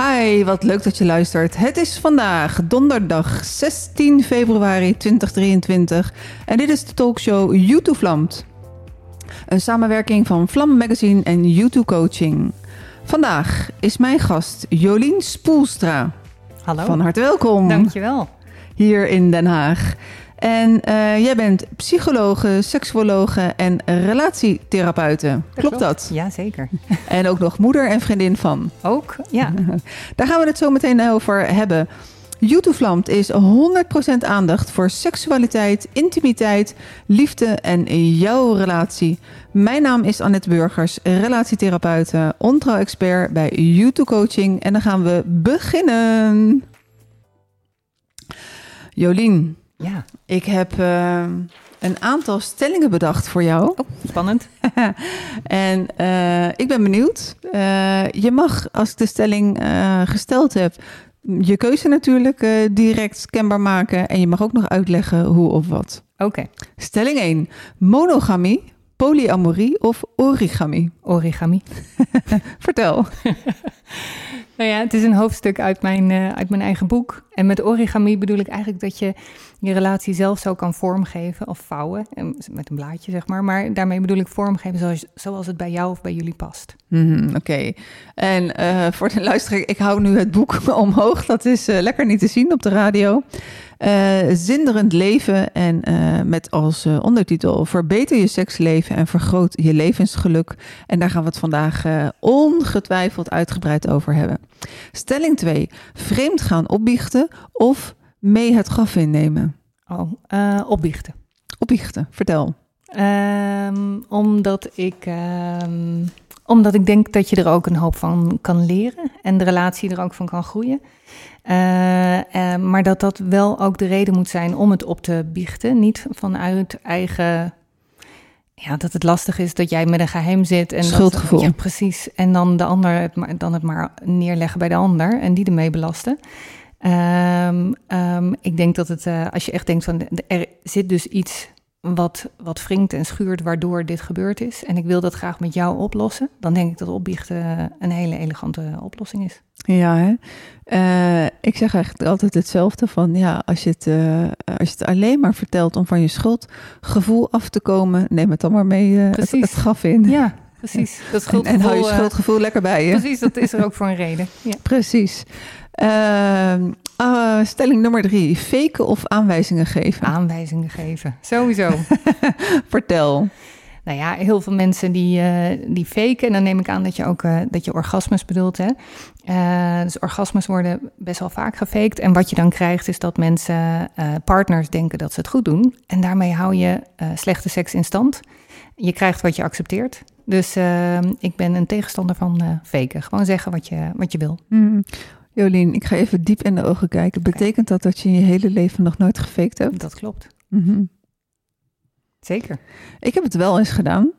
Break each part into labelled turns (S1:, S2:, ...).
S1: Hi, wat leuk dat je luistert. Het is vandaag donderdag 16 februari 2023 en dit is de talkshow YouTube Vlamt. Een samenwerking van Vlam Magazine en YouTube Coaching. Vandaag is mijn gast Jolien Spoelstra.
S2: Hallo.
S1: Van harte welkom.
S2: Dankjewel.
S1: Hier in Den Haag. En uh, jij bent psychologe, seksuologe en relatietherapeute. klopt, dat?
S2: Ja, zeker.
S1: En ook nog moeder en vriendin van.
S2: Ook, ja.
S1: Daar gaan we het zo meteen over hebben. YouTube Vlamt is 100% aandacht voor seksualiteit, intimiteit, liefde en jouw relatie. Mijn naam is Annette Burgers, relatietherapeute, ontrouw-expert bij YouTube Coaching. En dan gaan we beginnen. Jolien,
S2: ja.
S1: Ik heb uh, een aantal stellingen bedacht voor jou.
S2: Oh, spannend.
S1: en uh, ik ben benieuwd. Uh, je mag, als ik de stelling gesteld heb, je keuze natuurlijk direct kenbaar maken. En je mag ook nog uitleggen hoe of wat.
S2: Oké.
S1: Stelling 1. Monogamie, polyamorie of origami?
S2: Origami.
S1: Vertel.
S2: Nou ja, het is een hoofdstuk uit mijn, uh, uit mijn eigen boek. En met origami bedoel ik eigenlijk dat je je relatie zelf zo kan vormgeven of vouwen. Met een blaadje, zeg maar. Maar daarmee bedoel ik vormgeven zoals, zoals het bij jou of bij jullie past.
S1: Mm, Oké. En uh, voor de luisteraar, ik hou nu het boek omhoog. Dat is uh, lekker niet te zien op de radio. Uh, zinderend leven en uh, met als uh, ondertitel Verbeter je seksleven en vergroot je levensgeluk. En daar gaan we het vandaag ongetwijfeld uitgebreid over hebben. Stelling 2. Vreemd gaan opbiechten of mee het graf innemen?
S2: Oh, opbiechten.
S1: Opbiechten, vertel.
S2: Um, omdat ik... Um omdat ik denk dat je er ook een hoop van kan leren en de relatie er ook van kan groeien. Uh, uh, maar dat dat wel ook de reden moet zijn om het op te biechten. Niet vanuit eigen. Ja, dat het lastig is dat jij met een geheim zit. En
S1: Schuldgevoel.
S2: Dat, ja, precies. En dan de ander het maar, dan het maar neerleggen bij de ander en die ermee belasten. Um, um, ik denk dat het, uh, als je echt denkt van er zit dus iets wat, wat wringt en schuurt waardoor dit gebeurd is. En ik wil dat graag met jou oplossen. Dan denk ik dat opbiechten een hele elegante oplossing is.
S1: Ja, hè? Uh, ik zeg eigenlijk altijd hetzelfde van ja, als je, het, uh, als je het alleen maar vertelt om van je schuldgevoel af te komen, neem het dan maar mee uh, het, het graf in.
S2: Ja, precies.
S1: Dat schuldgevoel, en, en hou je schuldgevoel lekker bij je.
S2: Precies, dat is er ook voor een reden. Ja.
S1: Precies. Uh, stelling nummer drie: faken of aanwijzingen geven?
S2: Aanwijzingen geven, sowieso.
S1: Vertel.
S2: Nou ja, heel veel mensen die, uh, die faken. En dan neem ik aan dat je ook uh, dat je orgasmes bedoelt. Hè? Uh, dus orgasmes worden best wel vaak gefaked. En wat je dan krijgt is dat mensen, partners denken dat ze het goed doen. En daarmee hou je slechte seks in stand. Je krijgt wat je accepteert. Dus ik ben een tegenstander van faken. Gewoon zeggen wat je, wat je wil.
S1: Mm. Jolien, ik ga even diep in de ogen kijken. Betekent dat dat je in je hele leven nog nooit gefaked hebt?
S2: Dat klopt.
S1: Mm -hmm.
S2: Zeker.
S1: Ik heb het wel eens gedaan.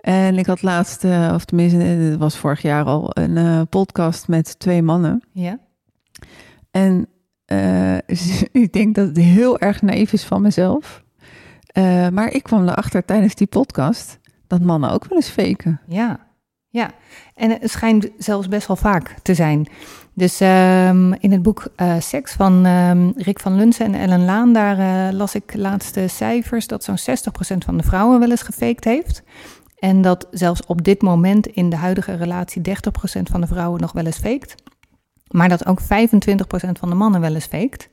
S1: En ik had laatst, uh, of tenminste, het was vorig jaar al, een uh, podcast met twee mannen.
S2: Ja.
S1: En uh, ik denk dat het heel erg naïef is van mezelf. maar ik kwam erachter tijdens die podcast dat mannen ook wel eens faken.
S2: Ja, ja. En het schijnt zelfs best wel vaak te zijn. Dus um, in het boek uh, Seks van um, Rick van Lunsen en Ellen Laan, daar uh, las ik laatste cijfers dat zo'n 60% van de vrouwen wel eens gefaked heeft. En dat zelfs op dit moment in de huidige relatie 30% van de vrouwen nog wel eens faked. Maar dat ook 25% van de mannen wel eens faked.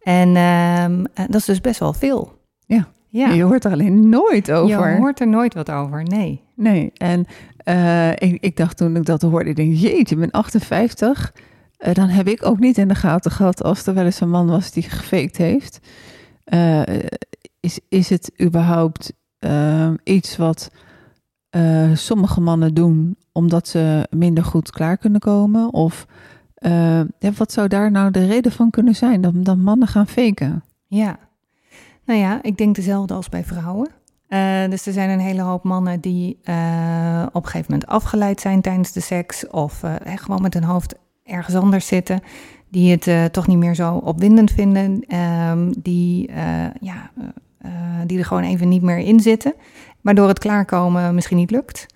S2: En um, dat is dus best wel veel.
S1: Ja. Ja. Je hoort er alleen nooit over.
S2: Je hoort er nooit wat over, nee.
S1: Nee, en uh, ik, ik, dacht toen ik dat hoorde, ik denk, jeetje, ik ben 58. Uh, dan heb ik ook niet in de gaten gehad als er wel eens een man was die gefaked heeft. Uh, is, is het überhaupt iets wat sommige mannen doen omdat ze minder goed klaar kunnen komen? Of wat zou daar nou de reden van kunnen zijn dat, mannen gaan faken?
S2: Ja, nou ja, ik denk dezelfde als bij vrouwen. Dus er zijn een hele hoop mannen die op een gegeven moment afgeleid zijn tijdens de seks. Of gewoon met hun hoofd ergens anders zitten. Die het toch niet meer zo opwindend vinden. Um, die, ja, die er gewoon even niet meer in zitten. Waardoor het klaarkomen misschien niet lukt.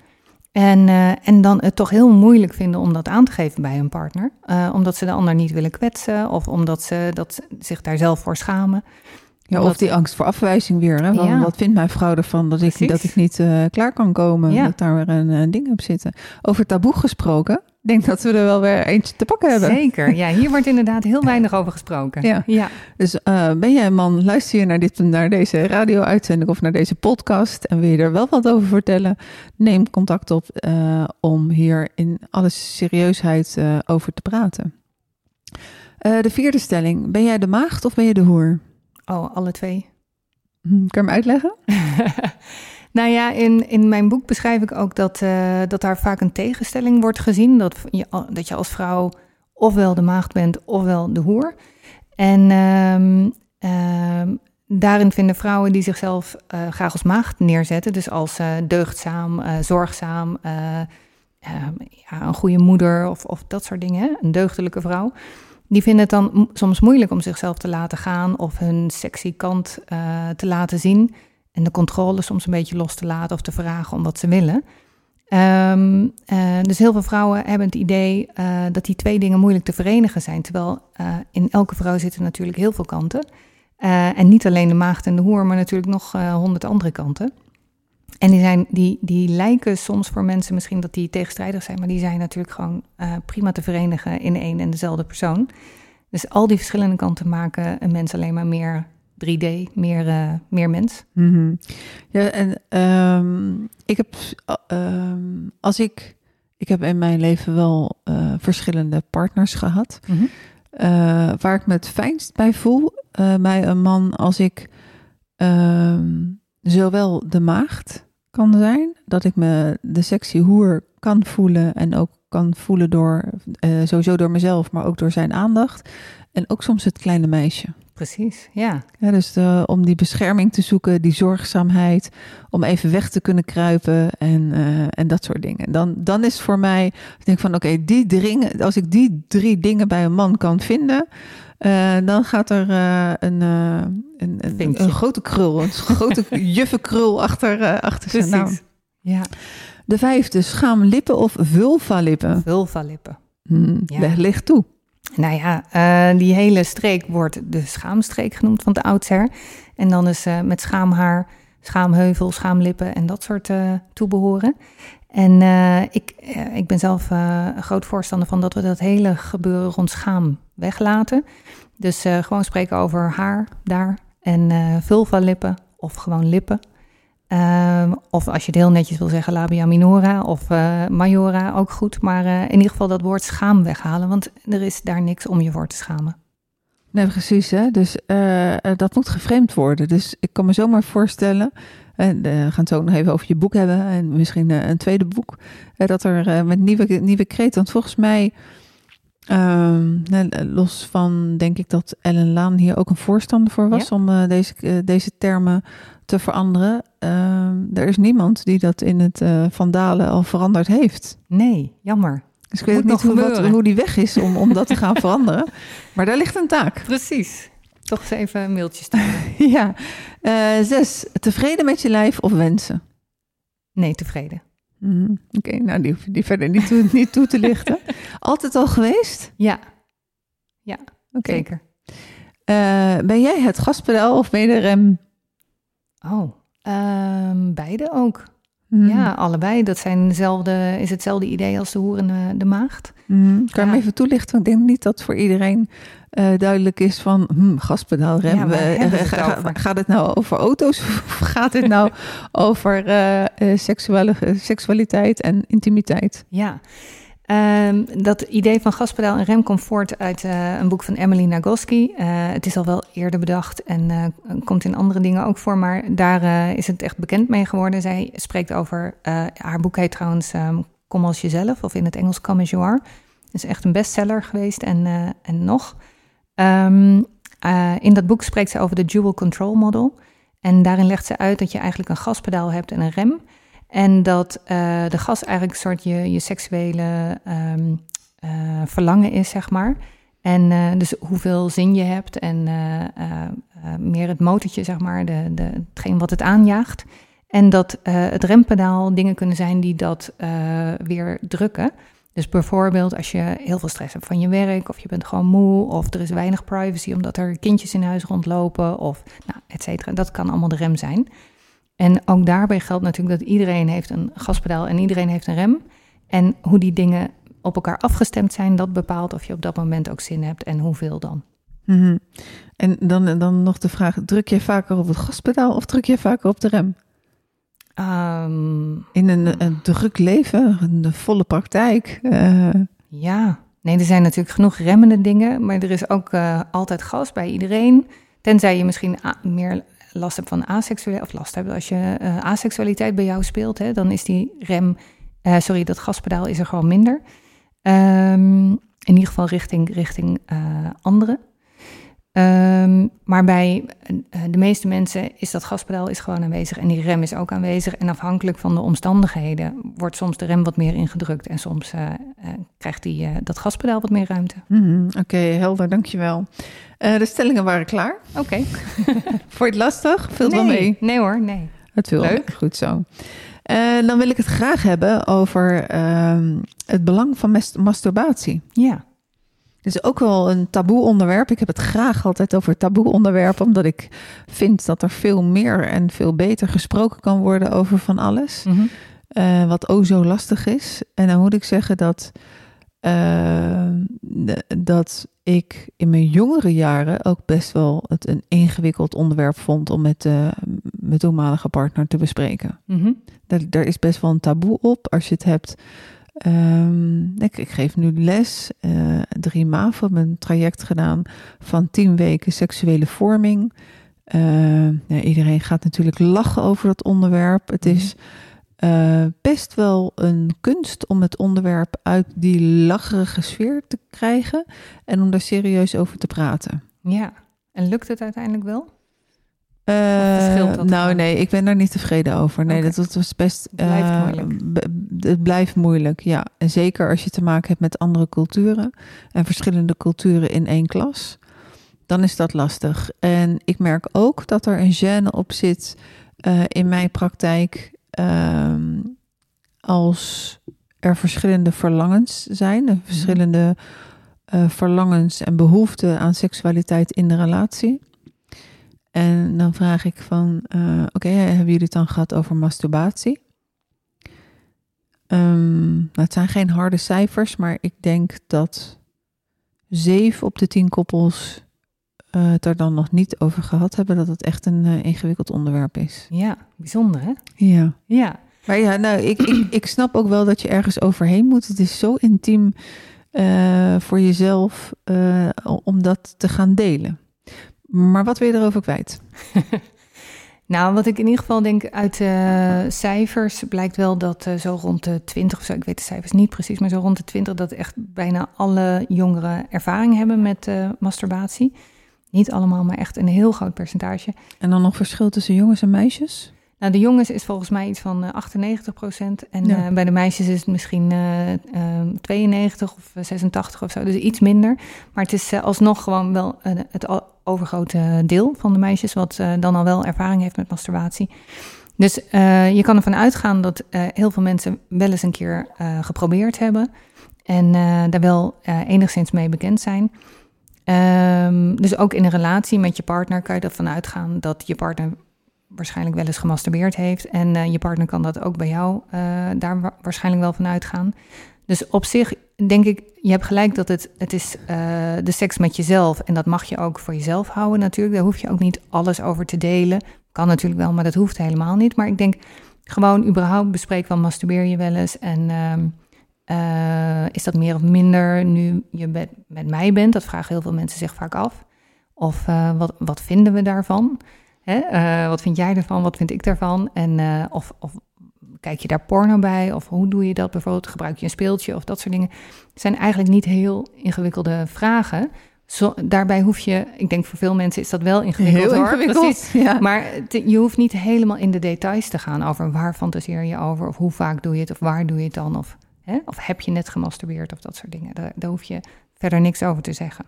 S2: En, eh, en dan het toch heel moeilijk vinden om dat aan te geven bij een partner. Omdat ze de ander niet willen kwetsen of omdat ze dat, zich daar zelf voor schamen.
S1: Ja, of die angst voor afwijzing weer. Hè? Want, Wat vindt mijn vrouw ervan dat ik, dat ik niet uh, klaar kan komen? Ja. Dat daar weer een, een ding op zitten. Over taboe gesproken denk dat we er wel weer eentje te pakken hebben.
S2: Zeker, ja. Hier wordt inderdaad heel weinig over gesproken.
S1: Ja. ja. Dus uh, ben jij een man, luister je naar, dit, naar deze radio-uitzending of naar deze podcast en wil je er wel wat over vertellen? Neem contact op uh, om hier in alle serieusheid uh, over te praten. de vierde stelling, ben jij de maagd of ben je de hoer?
S2: Oh, alle twee.
S1: Hm, kan je me uitleggen?
S2: Nou ja, in, in mijn boek beschrijf ik ook dat, uh, dat daar vaak een tegenstelling wordt gezien. Dat je, dat je als vrouw ofwel de maagd bent ofwel de hoer. En um, um, daarin vinden vrouwen die zichzelf uh, graag als maagd neerzetten, dus als uh, deugdzaam, zorgzaam, ehm, ja, een goede moeder of, of dat soort dingen, een deugdelijke vrouw. Die vinden het dan soms moeilijk om zichzelf te laten gaan of hun sexy kant te laten zien en de controle soms een beetje los te laten of te vragen om wat ze willen. Um, uh, dus heel veel vrouwen hebben het idee uh, dat die twee dingen moeilijk te verenigen zijn. Terwijl uh, in elke vrouw zitten natuurlijk heel veel kanten. en niet alleen de maagd en de hoer, maar natuurlijk nog honderd andere kanten. En die, zijn, die, die lijken soms voor mensen misschien dat die tegenstrijdig zijn, maar die zijn natuurlijk gewoon prima te verenigen in één en dezelfde persoon. Dus al die verschillende kanten maken een mens alleen maar meer 3D, meer, uh, meer mens.
S1: Mm -hmm. Ja, en um, ik heb, um, als ik, ik heb in mijn leven wel uh, verschillende partners gehad. Mm -hmm. uh, waar ik me het fijnst bij voel, bij een man als ik um, zowel de maagd kan zijn, dat ik me de sexy hoer kan voelen en ook kan voelen door, sowieso door mezelf, maar ook door zijn aandacht. En ook soms het kleine meisje.
S2: Precies, ja.
S1: ja dus de, om die bescherming te zoeken, die zorgzaamheid, om even weg te kunnen kruipen en, uh, en dat soort dingen. Dan, dan is voor mij, ik denk van oké, die drie, als ik die drie dingen bij een man kan vinden, uh, dan gaat er uh, een, een, een, een, grote krul, een grote juffenkrul achter, achter zijn naam.
S2: Ja.
S1: De vijfde, schaamlippen of vulva-lippen?
S2: Vulva-lippen.
S1: Hmm, ja. Leg toe.
S2: Nou ja, uh, die hele streek wordt de schaamstreek genoemd van de oudsher. En dan is uh, met schaamhaar, schaamheuvel, schaamlippen en dat soort uh, toebehoren. En ik, ik ben zelf een groot voorstander van dat we dat hele gebeuren rond schaam weglaten. Dus gewoon spreken over haar daar en vulva lippen of gewoon lippen. Uh, of als je het heel netjes wil zeggen, labia minora of uh, majora, ook goed. Maar uh, in ieder geval dat woord schaam weghalen, want er is daar niks om je voor te schamen.
S1: Nee, precies. Hè? Dus uh, dat moet geframed worden. Dus ik kan me zomaar voorstellen, en we gaan het zo nog even over je boek hebben en misschien een tweede boek, dat er met nieuwe, nieuwe kreten, want volgens mij... Um, los van, denk ik dat Ellen Laan hier ook een voorstander voor was ja. om deze, deze termen te veranderen. Uh, er is niemand die dat in het uh, Vandalen al veranderd heeft.
S2: Nee, jammer.
S1: Dus ik weet niet hoe, wat, hoe, die weg is om, om dat te gaan veranderen. Maar daar ligt een taak.
S2: Precies. Toch eens even een mailtje sturen.
S1: ja. Uh, zes, tevreden met je lijf of wensen?
S2: Nee, tevreden.
S1: Mm, Oké, okay, nou die hoef je die verder niet toe, niet toe te lichten. Altijd al geweest?
S2: Ja. Ja, okay. zeker.
S1: Uh, ben jij het gaspedaal of ben je de rem?
S2: Oh, um, beide ook. Mm. Ja, allebei. Dat zijn dezelfde, is hetzelfde idee als de hoer en de, maagd.
S1: Mm. Kan je ja. me even toelichten? Ik denk niet dat voor iedereen uh, duidelijk is van hmm, gaspedaal rem. Ja, uh, ga, gaat het nou over auto's of gaat het nou over uh, seksuele, seksualiteit en intimiteit?
S2: Ja, Um, dat idee van gaspedaal en rem komt voort uit uh, een boek van Emily Nagoski. Uh, het is al wel eerder bedacht en uh, komt in andere dingen ook voor, maar daar is het echt bekend mee geworden. Zij spreekt over, haar boek heet trouwens um, Kom als jezelf, of in het Engels Come as you are. Is echt een bestseller geweest en, en nog. Um, in dat boek spreekt ze over de dual control model. En daarin legt ze uit dat je eigenlijk een gaspedaal hebt en een rem. En dat uh, de gas eigenlijk een soort je, je seksuele um, uh, verlangen is, zeg maar. En uh, dus hoeveel zin je hebt en meer het motortje, zeg maar, de, de, hetgeen wat het aanjaagt. En dat het rempedaal dingen kunnen zijn die dat weer drukken. Dus bijvoorbeeld als je heel veel stress hebt van je werk, of je bent gewoon moe, of er is weinig privacy omdat er kindjes in huis rondlopen, of nou, et cetera. Dat kan allemaal de rem zijn. En ook daarbij geldt natuurlijk dat iedereen heeft een gaspedaal en iedereen heeft een rem. En hoe die dingen op elkaar afgestemd zijn, dat bepaalt of je op dat moment ook zin hebt en hoeveel dan.
S1: Mm En dan, dan nog de vraag: druk je vaker op het gaspedaal of druk je vaker op de rem? Um, In een, een, druk leven, een volle praktijk. Uh...
S2: Ja, nee, er zijn natuurlijk genoeg remmende dingen, maar er is ook uh, altijd gas bij iedereen. Tenzij je misschien meer last hebt van aseksualiteit, of last hebt als je uh, aseksualiteit bij jou speelt, hè, dan is die rem, sorry, dat gaspedaal is er gewoon minder. Um, in ieder geval richting, richting anderen. Um, maar bij eh, de meeste mensen is dat gaspedaal is gewoon aanwezig en die rem is ook aanwezig. En afhankelijk van de omstandigheden wordt soms de rem wat meer ingedrukt en soms uh, uh, krijgt die, dat gaspedaal wat meer ruimte.
S1: Mm Oké, okay, helder, dankjewel. de stellingen waren klaar.
S2: Oké. Okay.
S1: Vond je het lastig? Nee, wel mee?
S2: Nee hoor, nee.
S1: Het. Leuk. Goed zo. dan wil ik het graag hebben over ehm, het belang van masturbatie.
S2: Ja.
S1: Het is ook wel een taboe onderwerp. Ik heb het graag altijd over taboe onderwerpen, omdat ik vind dat er veel meer en veel beter gesproken kan worden over van alles. Mhm. Eh, wat o zo lastig is. En dan moet ik zeggen dat, uh, dat ik in mijn jongere jaren ook best wel het een ingewikkeld onderwerp vond om met uh, mijn toenmalige partner te bespreken. Mm daar is best wel een taboe op als je het hebt Um, ik, ik, geef nu les, uh, drie MAVO, mijn traject gedaan van tien weken seksuele vorming. Uh, ja, iedereen gaat natuurlijk lachen over dat onderwerp. Het is uh, best wel een kunst om het onderwerp uit die lacherige sfeer te krijgen en om daar serieus over te praten.
S2: Ja, en lukt het uiteindelijk wel?
S1: Uh, nou, nee, ik ben daar niet tevreden over. Nee, dat, dat, was best.
S2: Het blijft uh, moeilijk.
S1: Het blijft moeilijk, ja. En zeker als je te maken hebt met andere culturen en verschillende culturen in één klas, dan is dat lastig. En ik merk ook dat er een gêne op zit uh, in mijn praktijk. Ehm, als er verschillende verlangens zijn, mhm. verschillende verlangens en behoeften aan seksualiteit in de relatie. En dan vraag ik van, uh, oké, hebben jullie het dan gehad over masturbatie? Um, nou, het zijn geen harde cijfers, maar ik denk dat zeven op de tien koppels uh, het er dan nog niet over gehad hebben dat het echt een uh, ingewikkeld onderwerp is.
S2: Ja, bijzonder hè?
S1: Ja.
S2: Ja.
S1: Maar ja, nou, ik, ik, ik snap ook wel dat je ergens overheen moet. Het is zo intiem uh, voor jezelf om dat te gaan delen. Maar wat wil je erover kwijt?
S2: nou, wat ik in ieder geval denk uit uh, cijfers blijkt wel dat uh, zo rond de 20 of zo, ik weet de cijfers niet precies, maar zo rond de 20 dat echt bijna alle jongeren ervaring hebben met uh, masturbatie. Niet allemaal, maar echt een heel groot percentage.
S1: En dan nog verschil tussen jongens en meisjes?
S2: Nou, de jongens is volgens mij iets van 98 eh, procent. En ja. uh, bij de meisjes is het misschien uh, uh, 92 of 86 of zo. Dus iets minder. Maar het is alsnog gewoon wel het overgrote deel van de meisjes... wat dan al wel ervaring heeft met masturbatie. Dus je kan ervan uitgaan dat heel veel mensen wel eens een keer geprobeerd hebben... en daar wel enigszins mee bekend zijn... Um, dus ook in een relatie met je partner kan je ervan uitgaan dat je partner waarschijnlijk wel eens gemasturbeerd heeft. En uh, je partner kan dat ook bij jou uh, daar wa waarschijnlijk wel van uitgaan. Dus op zich denk ik, je hebt gelijk dat het, het is uh, de seks met jezelf. En dat mag je ook voor jezelf houden natuurlijk. Daar hoef je ook niet alles over te delen. Kan natuurlijk wel, maar dat hoeft helemaal niet. Maar ik denk gewoon überhaupt bespreek van masturbeer je wel eens. En is dat meer of minder nu je met, met mij bent? Dat vragen heel veel mensen zich vaak af. Of wat, wat vinden we daarvan? Hè? Uh, wat vind jij ervan? Wat vind ik daarvan? En uh, of, of kijk je daar porno bij? Of hoe doe je dat bijvoorbeeld? Gebruik je een speeltje of dat soort dingen? Het zijn eigenlijk niet heel ingewikkelde vragen. Zo, daarbij hoef je, ik denk voor veel mensen is dat wel ingewikkeld.
S1: Heel ingewikkeld, ja.
S2: Maar te, je hoeft niet helemaal in de details te gaan over waar fantaseer je over, of hoe vaak doe je het, of waar doe je het dan, of, hè? of heb je net gemasturbeerd, of dat soort dingen. Daar, daar hoef je verder niks over te zeggen.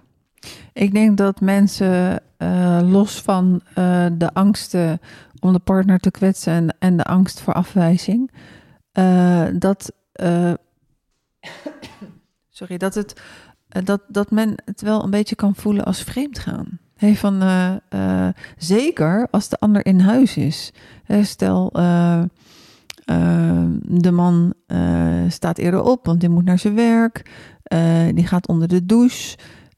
S1: Ik denk dat mensen uh, los van uh, de angsten om de partner te kwetsen en, en de angst voor afwijzing, uh, dat, sorry, dat, het, dat, dat men het wel een beetje kan voelen als vreemdgaan. Hey, van, zeker als de ander in huis is. stel, de man staat eerder op, want die moet naar zijn werk. die gaat onder de douche.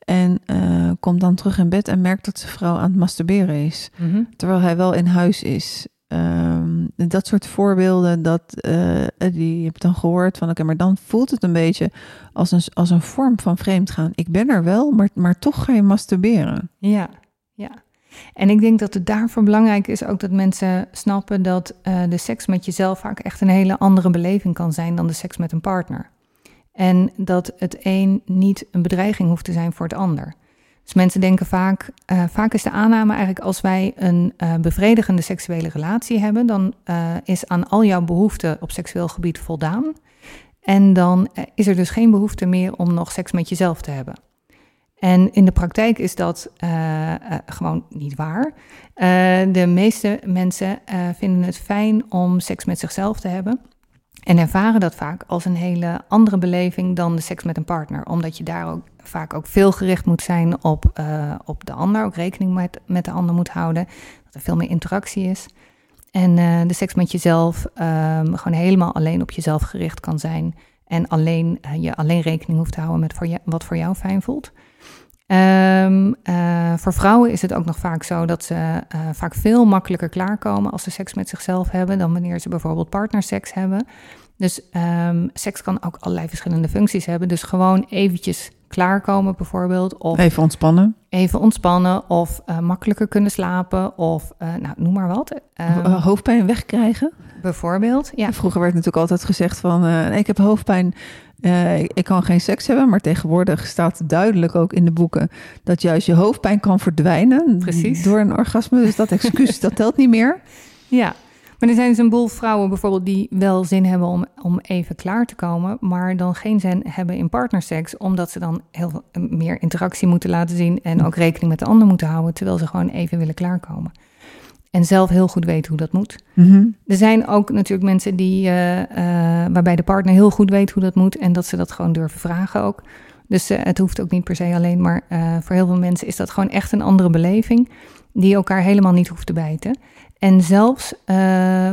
S1: En uh, komt dan terug in bed en merkt dat zijn vrouw aan het masturberen is. Mhm. Terwijl hij wel in huis is. Um, dat soort voorbeelden, dat, uh, die heb ik dan gehoord van oké, maar dan voelt het een beetje als een, als een vorm van vreemdgaan. Ik ben er wel, maar, maar toch ga je masturberen.
S2: Ja, ja. En ik denk dat het daarvoor belangrijk is ook dat mensen snappen dat uh, de seks met jezelf vaak echt een hele andere beleving kan zijn dan de seks met een partner. En dat het een niet een bedreiging hoeft te zijn voor het ander. Dus mensen denken vaak, uh, vaak is de aanname eigenlijk als wij een uh, bevredigende seksuele relatie hebben, dan uh, is aan al jouw behoeften op seksueel gebied voldaan. En dan is er dus geen behoefte meer om nog seks met jezelf te hebben. En in de praktijk is dat gewoon niet waar. de meeste mensen vinden het fijn om seks met zichzelf te hebben. En ervaren dat vaak als een hele andere beleving dan de seks met een partner. Omdat je daar ook vaak ook veel gericht moet zijn op, uh, op de ander. Ook rekening met, met de ander moet houden. Dat er veel meer interactie is. En uh, de seks met jezelf um, gewoon helemaal alleen op jezelf gericht kan zijn. En alleen, uh, je alleen rekening hoeft te houden met wat voor jou fijn voelt. Um, uh, voor vrouwen is het ook nog vaak zo dat ze uh, vaak veel makkelijker klaarkomen als ze seks met zichzelf hebben dan wanneer ze bijvoorbeeld partnerseks hebben. Dus um, seks kan ook allerlei verschillende functies hebben. Dus gewoon eventjes klaarkomen bijvoorbeeld. Of
S1: even ontspannen.
S2: Even ontspannen of uh, makkelijker kunnen slapen of nou, noem maar wat.
S1: Um, hoofdpijn wegkrijgen.
S2: Bijvoorbeeld, ja.
S1: Vroeger werd natuurlijk altijd gezegd van ik heb hoofdpijn uh, ik, kan geen seks hebben, maar tegenwoordig staat duidelijk ook in de boeken dat juist je hoofdpijn kan verdwijnen
S2: Precies.
S1: door een orgasme. Dus dat excuus, dat telt niet meer.
S2: Ja, maar er zijn dus een boel vrouwen bijvoorbeeld die wel zin hebben om, om even klaar te komen, maar dan geen zin hebben in partnerseks, omdat ze dan heel veel meer interactie moeten laten zien en ook rekening met de ander moeten houden, terwijl ze gewoon even willen klaarkomen. En zelf heel goed weten hoe dat moet.
S1: Mm
S2: Er zijn ook natuurlijk mensen die, uh, uh, waarbij de partner heel goed weet hoe dat moet en dat ze dat gewoon durven vragen ook. Dus uh, het hoeft ook niet per se alleen, maar voor heel veel mensen is dat gewoon echt een andere beleving die elkaar helemaal niet hoeft te bijten. En zelfs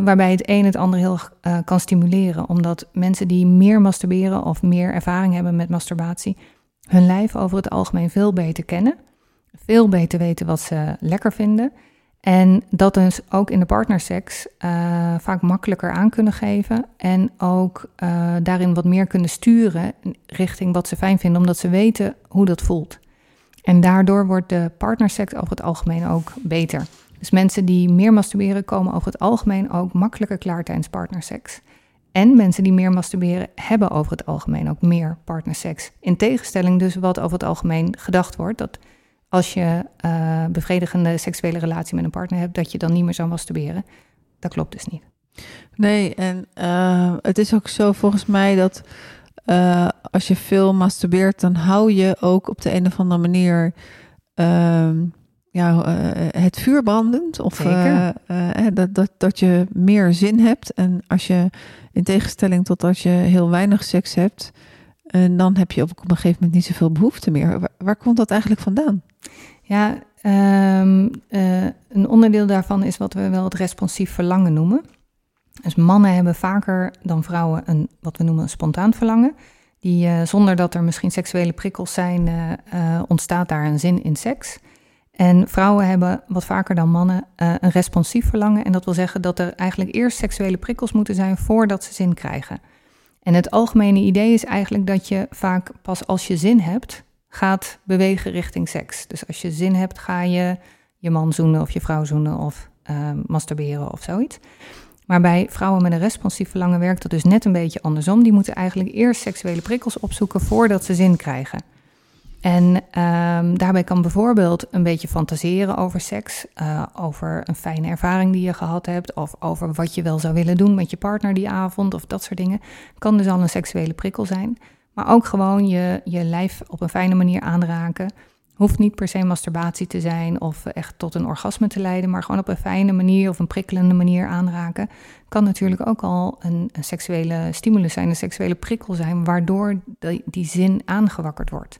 S2: waarbij het een het ander heel kan stimuleren, omdat mensen die meer masturberen of meer ervaring hebben met masturbatie, hun lijf over het algemeen veel beter kennen, veel beter weten wat ze lekker vinden. En dat dus ook in de partnerseks uh, vaak makkelijker aan kunnen geven. En ook uh, daarin wat meer kunnen sturen richting wat ze fijn vinden, omdat ze weten hoe dat voelt. En daardoor wordt de partnerseks over het algemeen ook beter. Dus mensen die meer masturberen komen over het algemeen ook makkelijker klaar tijdens partnerseks. En mensen die meer masturberen hebben over het algemeen ook meer partnerseks. In tegenstelling dus wat over het algemeen gedacht wordt, dat als je uh, bevredigende seksuele relatie met een partner hebt, dat je dan niet meer zou masturberen. Dat klopt dus niet.
S1: Nee, en uh, het is ook zo volgens mij dat uh, als je veel masturbeert, dan hou je ook op de een of andere manier ehm, ja, het vuur brandend. Of dat, dat, dat je meer zin hebt. En als je in tegenstelling tot als je heel weinig seks hebt, en dan heb je op een gegeven moment niet zoveel behoefte meer. Waar, komt dat eigenlijk vandaan?
S2: Ja, um, uh, een onderdeel daarvan is wat we wel het responsief verlangen noemen. Dus mannen hebben vaker dan vrouwen een wat we noemen een spontaan verlangen. Die uh, zonder dat er misschien seksuele prikkels zijn, uh, ontstaat daar een zin in seks. En vrouwen hebben wat vaker dan mannen een responsief verlangen. En dat wil zeggen dat er eigenlijk eerst seksuele prikkels moeten zijn voordat ze zin krijgen. En het algemene idee is eigenlijk dat je vaak pas als je zin hebt, gaat bewegen richting seks. Dus als je zin hebt, ga je je man zoenen of je vrouw zoenen of uh, masturberen of zoiets. Maar bij vrouwen met een responsief verlangen werkt dat dus net een beetje andersom. Die moeten eigenlijk eerst seksuele prikkels opzoeken voordat ze zin krijgen. En um, daarbij kan bijvoorbeeld een beetje fantaseren over seks, uh, over een fijne ervaring die je gehad hebt, of over wat je wel zou willen doen met je partner die avond, of dat soort dingen. Kan dus al een seksuele prikkel zijn. Maar ook gewoon je, je lijf op een fijne manier aanraken. Hoeft niet per se masturbatie te zijn of echt tot een orgasme te leiden, maar gewoon op een fijne manier of een prikkelende manier aanraken. Kan natuurlijk ook al een, een seksuele stimulus zijn, een seksuele prikkel zijn, waardoor die zin aangewakkerd wordt.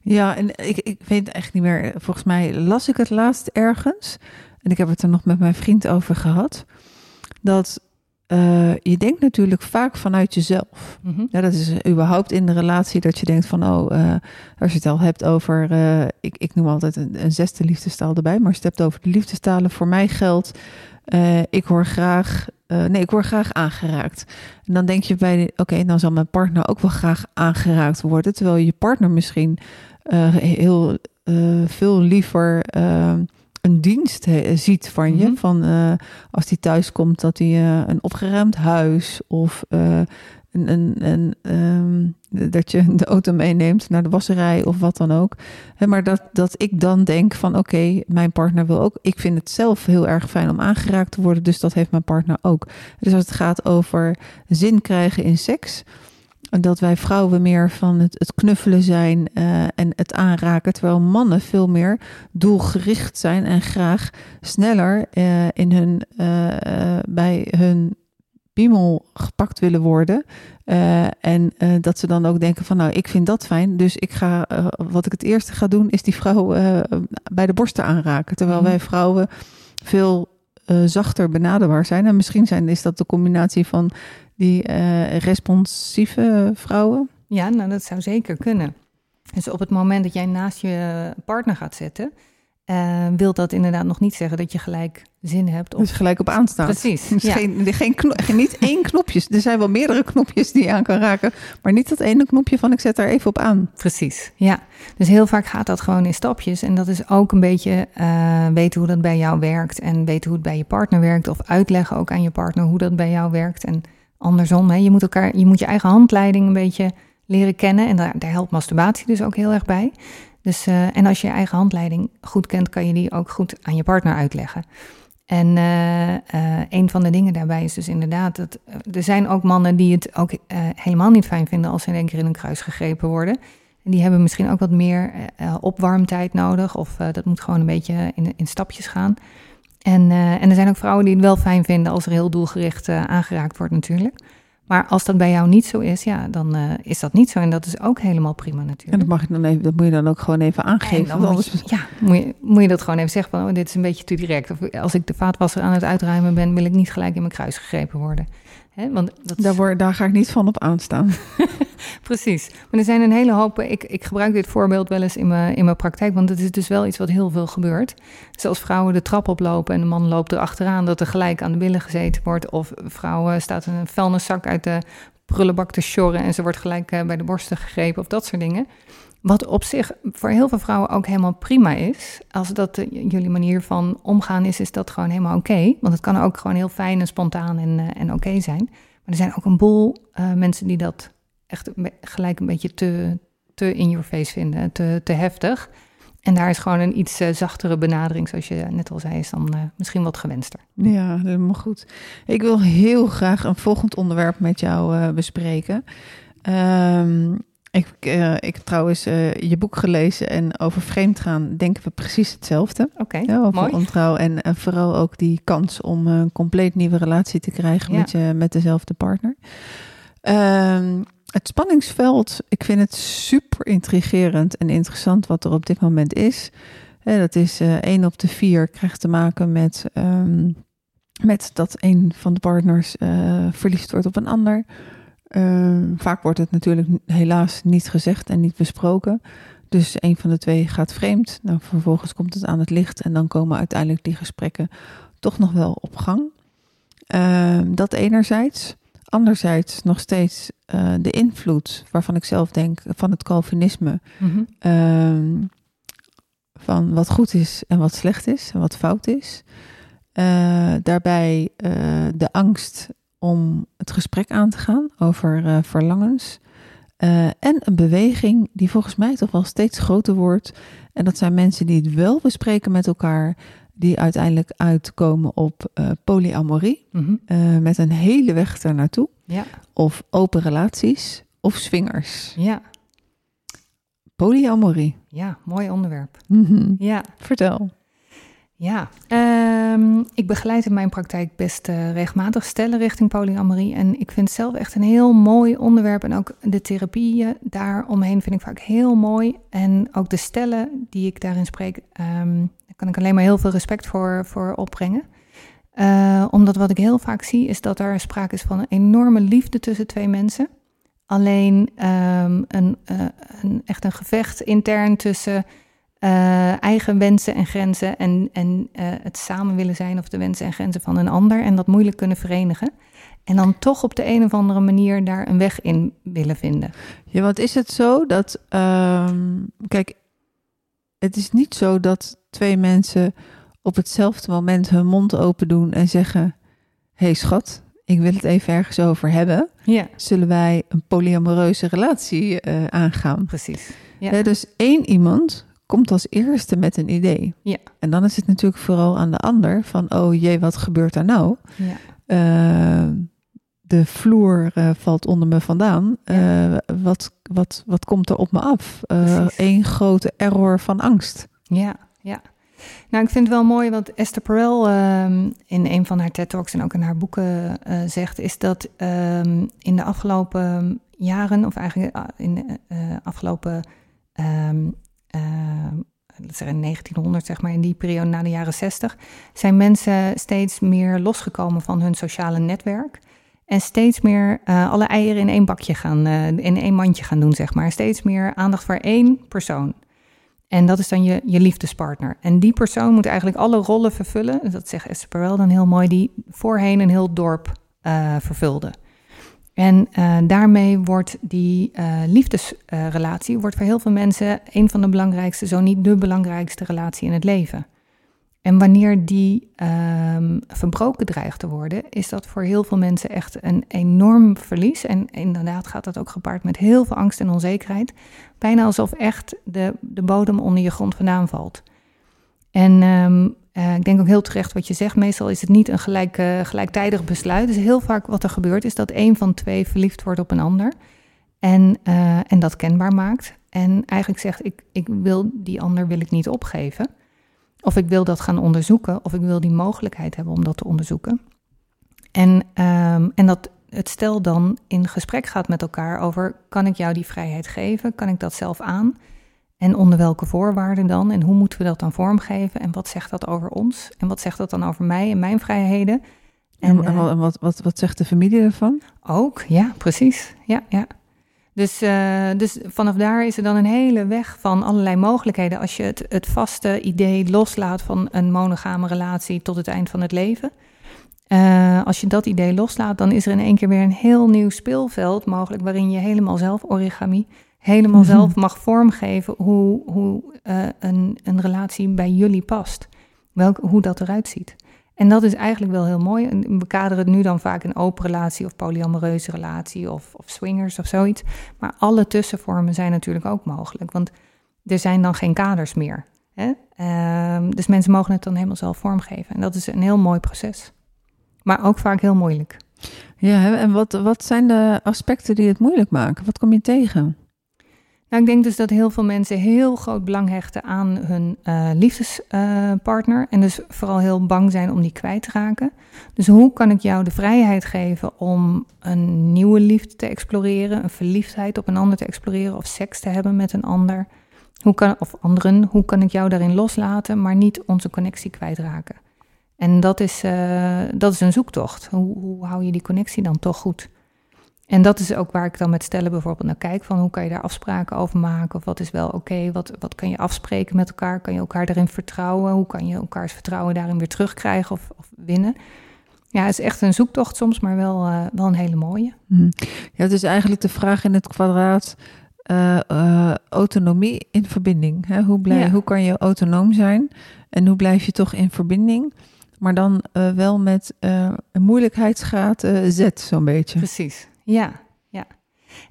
S1: Ja, en ik, ik weet echt niet meer. Volgens mij las ik het laatst ergens. En ik heb het er nog met mijn vriend over gehad. Dat uh, je denkt natuurlijk vaak vanuit jezelf.
S2: Mhm.
S1: Ja, dat is überhaupt in de relatie dat je denkt van, oh, uh, als je het al hebt over, uh, ik, ik noem altijd een, een, zesde liefdestaal erbij, maar als je het hebt over de liefdestalen, voor mij geldt, ik hoor graag, nee, ik word graag aangeraakt. En dan denk je bij, oké, dan zal mijn partner ook wel graag aangeraakt worden, terwijl je partner misschien heel veel liever een dienst ziet van je.
S2: Mhm.
S1: Van uh, als hij thuis komt, dat hij uh, een opgeruimd huis of uh, een, um, dat je de auto meeneemt naar de wasserij of wat dan ook. Maar dat, dat ik dan denk van oké, mijn partner wil ook. Ik vind het zelf heel erg fijn om aangeraakt te worden, dus dat heeft mijn partner ook. Dus als het gaat over zin krijgen in seks dat wij vrouwen meer van het, het knuffelen zijn uh, en het aanraken, terwijl mannen veel meer doelgericht zijn en graag sneller uh, in hun, uh, bij hun piemel gepakt willen worden. en dat ze dan ook denken van nou, ik vind dat fijn, dus ik ga, wat ik het eerste ga doen, is die vrouw bij de borsten aanraken. Terwijl
S2: Mhm.
S1: wij vrouwen veel zachter benaderbaar zijn. En misschien zijn, is dat de combinatie van die responsieve vrouwen?
S2: Ja, nou dat zou zeker kunnen. Dus op het moment dat jij naast je partner gaat zitten, uh, wil dat inderdaad nog niet zeggen dat je gelijk zin hebt. Of...
S1: Dus gelijk op aanstaan.
S2: Precies.
S1: Dus
S2: ja.
S1: geen, geen knop, niet één knopje. Er zijn wel meerdere knopjes die je aan kan raken, maar niet dat ene knopje van ik zet daar even op aan.
S2: Precies, ja. Dus heel vaak gaat dat gewoon in stapjes. En dat is ook een beetje uh, weten hoe dat bij jou werkt en weten hoe het bij je partner werkt. Of uitleggen ook aan je partner hoe dat bij jou werkt. En andersom, hè, je, moet elkaar, je moet je eigen handleiding een beetje leren kennen. En daar, daar helpt masturbatie dus ook heel erg bij. Dus, uh, en als je je eigen handleiding goed kent, kan je die ook goed aan je partner uitleggen. En uh, uh, een van de dingen daarbij is dus inderdaad dat er zijn ook mannen die het ook helemaal niet fijn vinden als ze in één keer in een kruis gegrepen worden. En die hebben misschien ook wat meer opwarmtijd nodig, of dat moet gewoon een beetje in, in stapjes gaan. En, en er zijn ook vrouwen die het wel fijn vinden als er heel doelgericht aangeraakt wordt natuurlijk. Maar als dat bij jou niet zo is, ja, dan uh, is dat niet zo. En dat is ook helemaal prima natuurlijk.
S1: En dat, mag je dan even, dat moet je dan ook gewoon even aangeven.
S2: Dan moet je, ja, moet je, moet je dat gewoon even zeggen van, oh, dit is een beetje te direct. Of als ik de vaatwasser aan het uitruimen ben, wil ik niet gelijk in mijn kruis gegrepen worden. He, want dat
S1: daar, word, daar ga ik niet van op aanstaan.
S2: Precies. Maar er zijn een hele hoop. Ik, ik gebruik dit voorbeeld wel eens in mijn, in mijn praktijk, want het is dus wel iets wat heel veel gebeurt. Dus als vrouwen de trap oplopen en de man loopt erachteraan, dat er gelijk aan de billen gezeten wordt. Of vrouwen staat een vuilniszak uit de prullenbak te sjorren en ze wordt gelijk bij de borsten gegrepen of dat soort dingen. Wat op zich voor heel veel vrouwen ook helemaal prima is. Als dat de, jullie manier van omgaan is, is dat gewoon helemaal oké. Want het kan ook gewoon heel fijn en spontaan en, uh, en oké zijn. Maar er zijn ook een boel uh, mensen die dat echt gelijk een beetje te, te in your face vinden, te, te heftig. En daar is gewoon een iets uh, zachtere benadering, zoals je net al zei, is dan misschien wat gewenster.
S1: Ja, helemaal goed. Ik wil heel graag een volgend onderwerp met jou bespreken. Um, ik, uh, ik heb trouwens uh, je boek gelezen en over vreemdgaan denken we precies hetzelfde.
S2: Oké, okay,
S1: ja, over
S2: mooi.
S1: ontrouw en, vooral ook die kans om een compleet nieuwe relatie te krijgen
S2: Ja.
S1: met, je, met dezelfde partner. Um, het spanningsveld, ik vind het super intrigerend en interessant wat er op dit moment is. Hè, dat is uh, één op de vier krijgt te maken met, um, met dat een van de partners verliefd wordt op een ander. Uh, vaak wordt het natuurlijk helaas niet gezegd en niet besproken. Dus een van de twee gaat vreemd. Nou, vervolgens komt het aan het licht en dan komen uiteindelijk die gesprekken toch nog wel op gang. Uh, dat enerzijds. Anderzijds nog steeds uh, de invloed waarvan ik zelf denk van het Calvinisme.
S2: Mm -hmm.
S1: uh, van wat goed is en wat slecht is en wat fout is. Uh, daarbij de angst om het gesprek aan te gaan over uh, verlangens. Uh, en een beweging die volgens mij toch wel steeds groter wordt. En dat zijn mensen die het wel bespreken met elkaar, die uiteindelijk uitkomen op uh, polyamorie.
S2: Mm
S1: -hmm. met een hele weg daar naartoe.
S2: Ja.
S1: Of open relaties of swingers.
S2: Ja.
S1: Polyamorie.
S2: Ja, mooi onderwerp.
S1: Mhm.
S2: Ja,
S1: Vertel.
S2: Ja. Ehm, ik begeleid in mijn praktijk best eh, regelmatig stellen richting polyamorie. En ik vind zelf echt een heel mooi onderwerp. En ook de therapieën daaromheen vind ik vaak heel mooi. En ook de stellen die ik daarin spreek, ehm, daar kan ik alleen maar heel veel respect voor, voor opbrengen. Eh, omdat wat ik heel vaak zie is dat er sprake is van een enorme liefde tussen twee mensen. Alleen ehm, een, eh, een, echt een gevecht intern tussen eh, eigen wensen en grenzen en, en eh, het samen willen zijn of de wensen en grenzen van een ander en dat moeilijk kunnen verenigen. En dan toch op de een of andere manier daar een weg in willen vinden.
S1: Ja, want is het zo dat, ehm, kijk, het is niet zo dat twee mensen op hetzelfde moment hun mond open doen en zeggen: hey schat, ik wil het even ergens over hebben.
S2: Ja,
S1: Zullen wij een polyamoreuze relatie eh, aangaan?
S2: precies. Ja.
S1: Dus één iemand komt als eerste met een idee.
S2: Ja.
S1: En dan is het natuurlijk vooral aan de ander van, oh jee, wat gebeurt daar nou?
S2: Ja.
S1: Eh, de vloer eh, valt onder me vandaan. Eh, wat, wat, wat komt er op me af? Eén grote error van angst.
S2: Ja, ja. Nou, ik vind het wel mooi wat Esther Perel ehm, in een van haar TED-talks en ook in haar boeken zegt, is dat ehm, in de afgelopen jaren, of eigenlijk in de afgelopen, ehm, ehm, laten we zeggen 1900, zeg maar, in die periode na de jaren 60, zijn mensen steeds meer losgekomen van hun sociale netwerk. En steeds meer eh, alle eieren in één bakje gaan, eh, in één mandje gaan doen, zeg maar. Steeds meer aandacht voor één persoon. En dat is dan je, je liefdespartner. En die persoon moet eigenlijk alle rollen vervullen. Dat zegt Esther dan heel mooi, die voorheen een heel dorp eh, vervulde. En eh, daarmee wordt die eh, liefdesrelatie wordt voor heel veel mensen een van de belangrijkste, zo niet de belangrijkste relatie in het leven. En wanneer die ehm, verbroken dreigt te worden, is dat voor heel veel mensen echt een enorm verlies. En inderdaad gaat dat ook gepaard met heel veel angst en onzekerheid. Bijna alsof echt de, de bodem onder je grond vandaan valt. En ehm, eh, ik denk ook heel terecht wat je zegt. Meestal is het niet een gelijk, eh, gelijktijdig besluit. Dus heel vaak wat er gebeurt is dat een van twee verliefd wordt op een ander. En, eh, en dat kenbaar maakt. En eigenlijk zegt, ik, ik wil die ander wil ik niet opgeven. Of ik wil dat gaan onderzoeken. Of ik wil die mogelijkheid hebben om dat te onderzoeken. En, ehm, en dat het stel dan in gesprek gaat met elkaar over... kan ik jou die vrijheid geven? Kan ik dat zelf aan? En onder welke voorwaarden dan? En hoe moeten we dat dan vormgeven? En wat zegt dat over ons? En wat zegt dat dan over mij en mijn vrijheden?
S1: En,
S2: En,
S1: en
S2: eh,
S1: wat, wat, wat, wat zegt de familie ervan?
S2: Ook, ja, precies. Ja, ja. Dus, eh, dus vanaf daar is er dan een hele weg van allerlei mogelijkheden. Als je het, het vaste idee loslaat van een monogame relatie tot het eind van het leven. Eh, als je dat idee loslaat, dan is er in één keer weer een heel nieuw speelveld mogelijk. waarin je helemaal zelf origami, helemaal
S1: Mhm.
S2: zelf mag vormgeven hoe, hoe eh, een, een relatie bij jullie past. Welk, hoe dat eruit ziet. En dat is eigenlijk wel heel mooi. En we kaderen het nu dan vaak een open relatie of polyamoreuze relatie of, of swingers of zoiets. Maar alle tussenvormen zijn natuurlijk ook mogelijk. Want er zijn dan geen kaders meer. Hè? Ehm, dus mensen mogen het dan helemaal zelf vormgeven. En dat is een heel mooi proces. Maar ook vaak heel moeilijk.
S1: Ja, en wat, wat zijn de aspecten die het moeilijk maken? Wat kom je tegen?
S2: Nou, ik denk dus dat heel veel mensen heel groot belang hechten aan hun eh, liefdespartner. en dus vooral heel bang zijn om die kwijt te raken. Dus hoe kan ik jou de vrijheid geven om een nieuwe liefde te exploreren, een verliefdheid op een ander te exploreren of seks te hebben met een ander? Hoe kan, of anderen, hoe kan ik jou daarin loslaten, maar niet onze connectie kwijtraken? En dat is, eh, dat is een zoektocht. Hoe, hoe hou je die connectie dan toch goed? En dat is ook waar ik dan met stellen bijvoorbeeld naar kijk. Van hoe kan je daar afspraken over maken? Of wat is wel oké? Wat, wat kan je afspreken met elkaar? Kan je elkaar daarin vertrouwen? Hoe kan je elkaars vertrouwen daarin weer terugkrijgen of, of winnen? Ja, het is echt een zoektocht soms, maar wel, eh, wel een hele mooie.
S1: Hm. Ja, het is eigenlijk de vraag in het kwadraat. eh, eh, autonomie in verbinding. Hè? Hoe, blijf,
S2: Ja.
S1: hoe kan je autonoom zijn en hoe blijf je toch in verbinding? Maar dan wel met een moeilijkheidsgraad Z, zo'n beetje.
S2: Precies, ja. ja.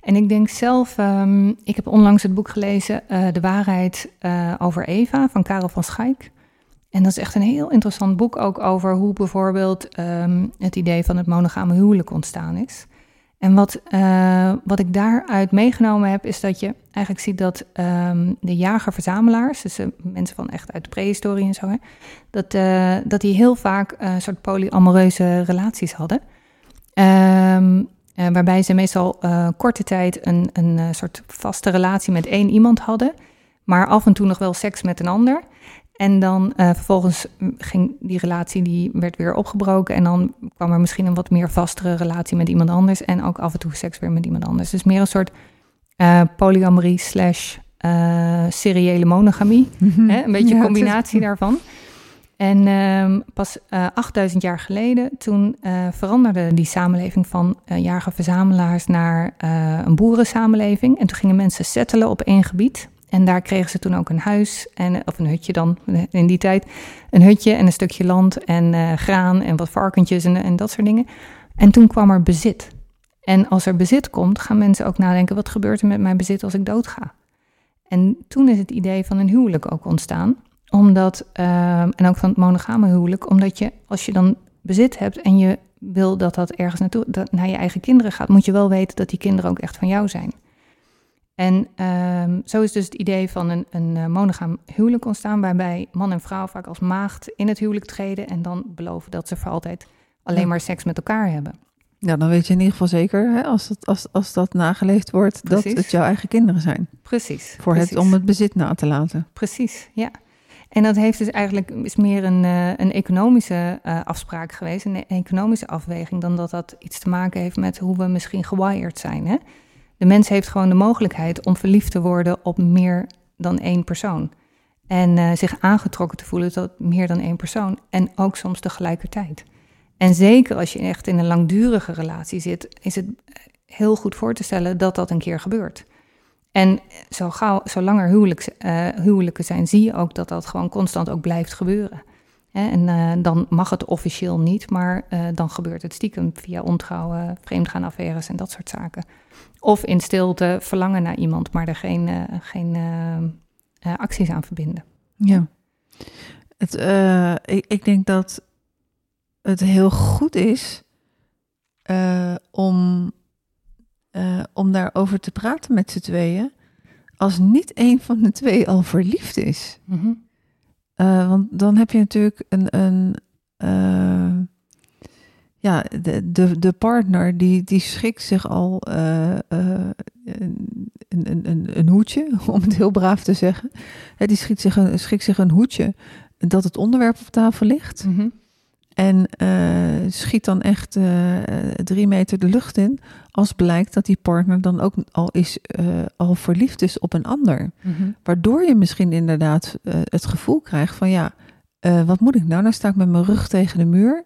S2: En ik denk zelf, ehm, ik heb onlangs het boek gelezen, eh, De waarheid eh, over Eva van Karel van Schaik. En dat is echt een heel interessant boek ook over hoe bijvoorbeeld ehm, het idee van het monogame huwelijk ontstaan is. En wat, uh, wat ik daaruit meegenomen heb, is dat je eigenlijk ziet dat um, de jager-verzamelaars, dus uh, mensen van echt uit de prehistorie en zo, hè, dat, dat die heel vaak een soort polyamoreuze relaties hadden. Um, waarbij ze meestal korte tijd een, een soort vaste relatie met één iemand hadden, maar af en toe nog wel seks met een ander. En dan vervolgens ging die relatie, die werd weer opgebroken. En dan kwam er misschien een wat meer vastere relatie met iemand anders. En ook af en toe seks weer met iemand anders. Dus meer een soort polyamorie slash seriële monogamie. Mm-hmm. hè? Een beetje een combinatie daarvan. En uh, pas 8000 jaar geleden, toen veranderde die samenleving van jager-verzamelaars naar een boerensamenleving. En toen gingen mensen settelen op één gebied. En daar kregen ze toen ook een huis, en, of een hutje dan in die tijd. Een hutje en een stukje land en uh, graan en wat varkentjes en, en dat soort dingen. En toen kwam er bezit. En als er bezit komt, gaan mensen ook nadenken: wat gebeurt er met mijn bezit als ik doodga? En toen is het idee van een huwelijk ook ontstaan. Omdat, uh, en ook van het monogame huwelijk, omdat je als je dan bezit hebt en je wil dat dat ergens naartoe, dat naar je eigen kinderen gaat, moet je wel weten dat die kinderen ook echt van jou zijn. En um, zo is dus het idee van een, een uh, monogaam huwelijk ontstaan, waarbij man en vrouw vaak als maagd in het huwelijk treden en dan beloven dat ze voor altijd alleen maar seks met elkaar hebben.
S1: Ja, dan weet je in ieder geval zeker, hè, als, dat, als, als dat nageleefd wordt, dat het jouw eigen kinderen zijn.
S2: Precies.
S1: Voor
S2: precies.
S1: het om het bezit na te laten.
S2: Precies, ja. En dat heeft dus eigenlijk is meer een, uh, een economische uh, afspraak geweest, een economische afweging, dan dat dat iets te maken heeft met hoe we misschien gewired zijn. Hè? De mens heeft gewoon de mogelijkheid om verliefd te worden op meer dan één persoon. En uh, zich aangetrokken te voelen tot meer dan één persoon. En ook soms tegelijkertijd. En zeker als je echt in een langdurige relatie zit, is het heel goed voor te stellen dat dat een keer gebeurt. En zo gauw, zolang er uh, huwelijken zijn, zie je ook dat dat gewoon constant ook blijft gebeuren. En uh, dan mag het officieel niet, maar uh, dan gebeurt het stiekem via ontrouwen, vreemdgaanaffaires en dat soort zaken. Of in stilte verlangen naar iemand, maar er geen, geen acties aan verbinden.
S1: Ja, het, ik, ik, denk dat het heel goed is om, om daarover te praten met z'n tweeën, als niet een van de twee al verliefd is. Mm -hmm. Uh, want dan heb je natuurlijk een, een uh, ja, de, de, de partner die, die schikt zich al uh, een, een, een, een hoedje, om het heel braaf te zeggen. Hè, die schikt zich, een, schikt zich een hoedje dat het onderwerp op tafel ligt. Mm -hmm. En uh, schiet dan echt uh, drie meter de lucht in. Als blijkt dat die partner dan ook al, is, uh, al verliefd is op een ander. Mm -hmm. Waardoor je misschien inderdaad het gevoel krijgt van ja, wat moet ik nou? Nou sta ik met mijn rug tegen de muur.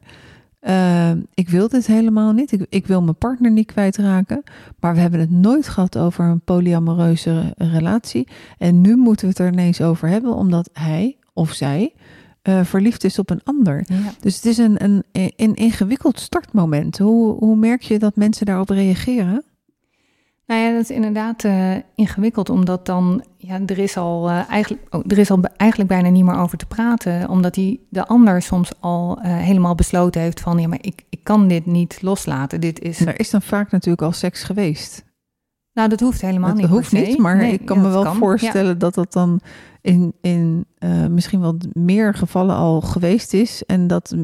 S1: ik wil dit helemaal niet. Ik, ik, wil mijn partner niet kwijtraken. Maar we hebben het nooit gehad over een polyamoreuze relatie. En nu moeten we het er ineens over hebben, omdat hij of zij uh, verliefd is op een ander. Ja. Dus het is een, een, een ingewikkeld startmoment. Hoe, hoe merk je dat mensen daarop reageren?
S2: Nou ja, dat is inderdaad uh, ingewikkeld, omdat dan, ja, er is al uh, eigenlijk, oh, er is al eigenlijk bijna niet meer over te praten, omdat die de ander soms al uh, helemaal besloten heeft van, ja, maar ik, ik kan dit niet loslaten. Dit is.
S1: Er is dan vaak natuurlijk al seks geweest.
S2: Nou, dat hoeft helemaal
S1: dat
S2: niet.
S1: Dat hoeft niet, maar nee, ik kan ja, me wel kan. voorstellen ja. dat dat dan in, in uh, misschien wel meer gevallen al geweest is. En dat,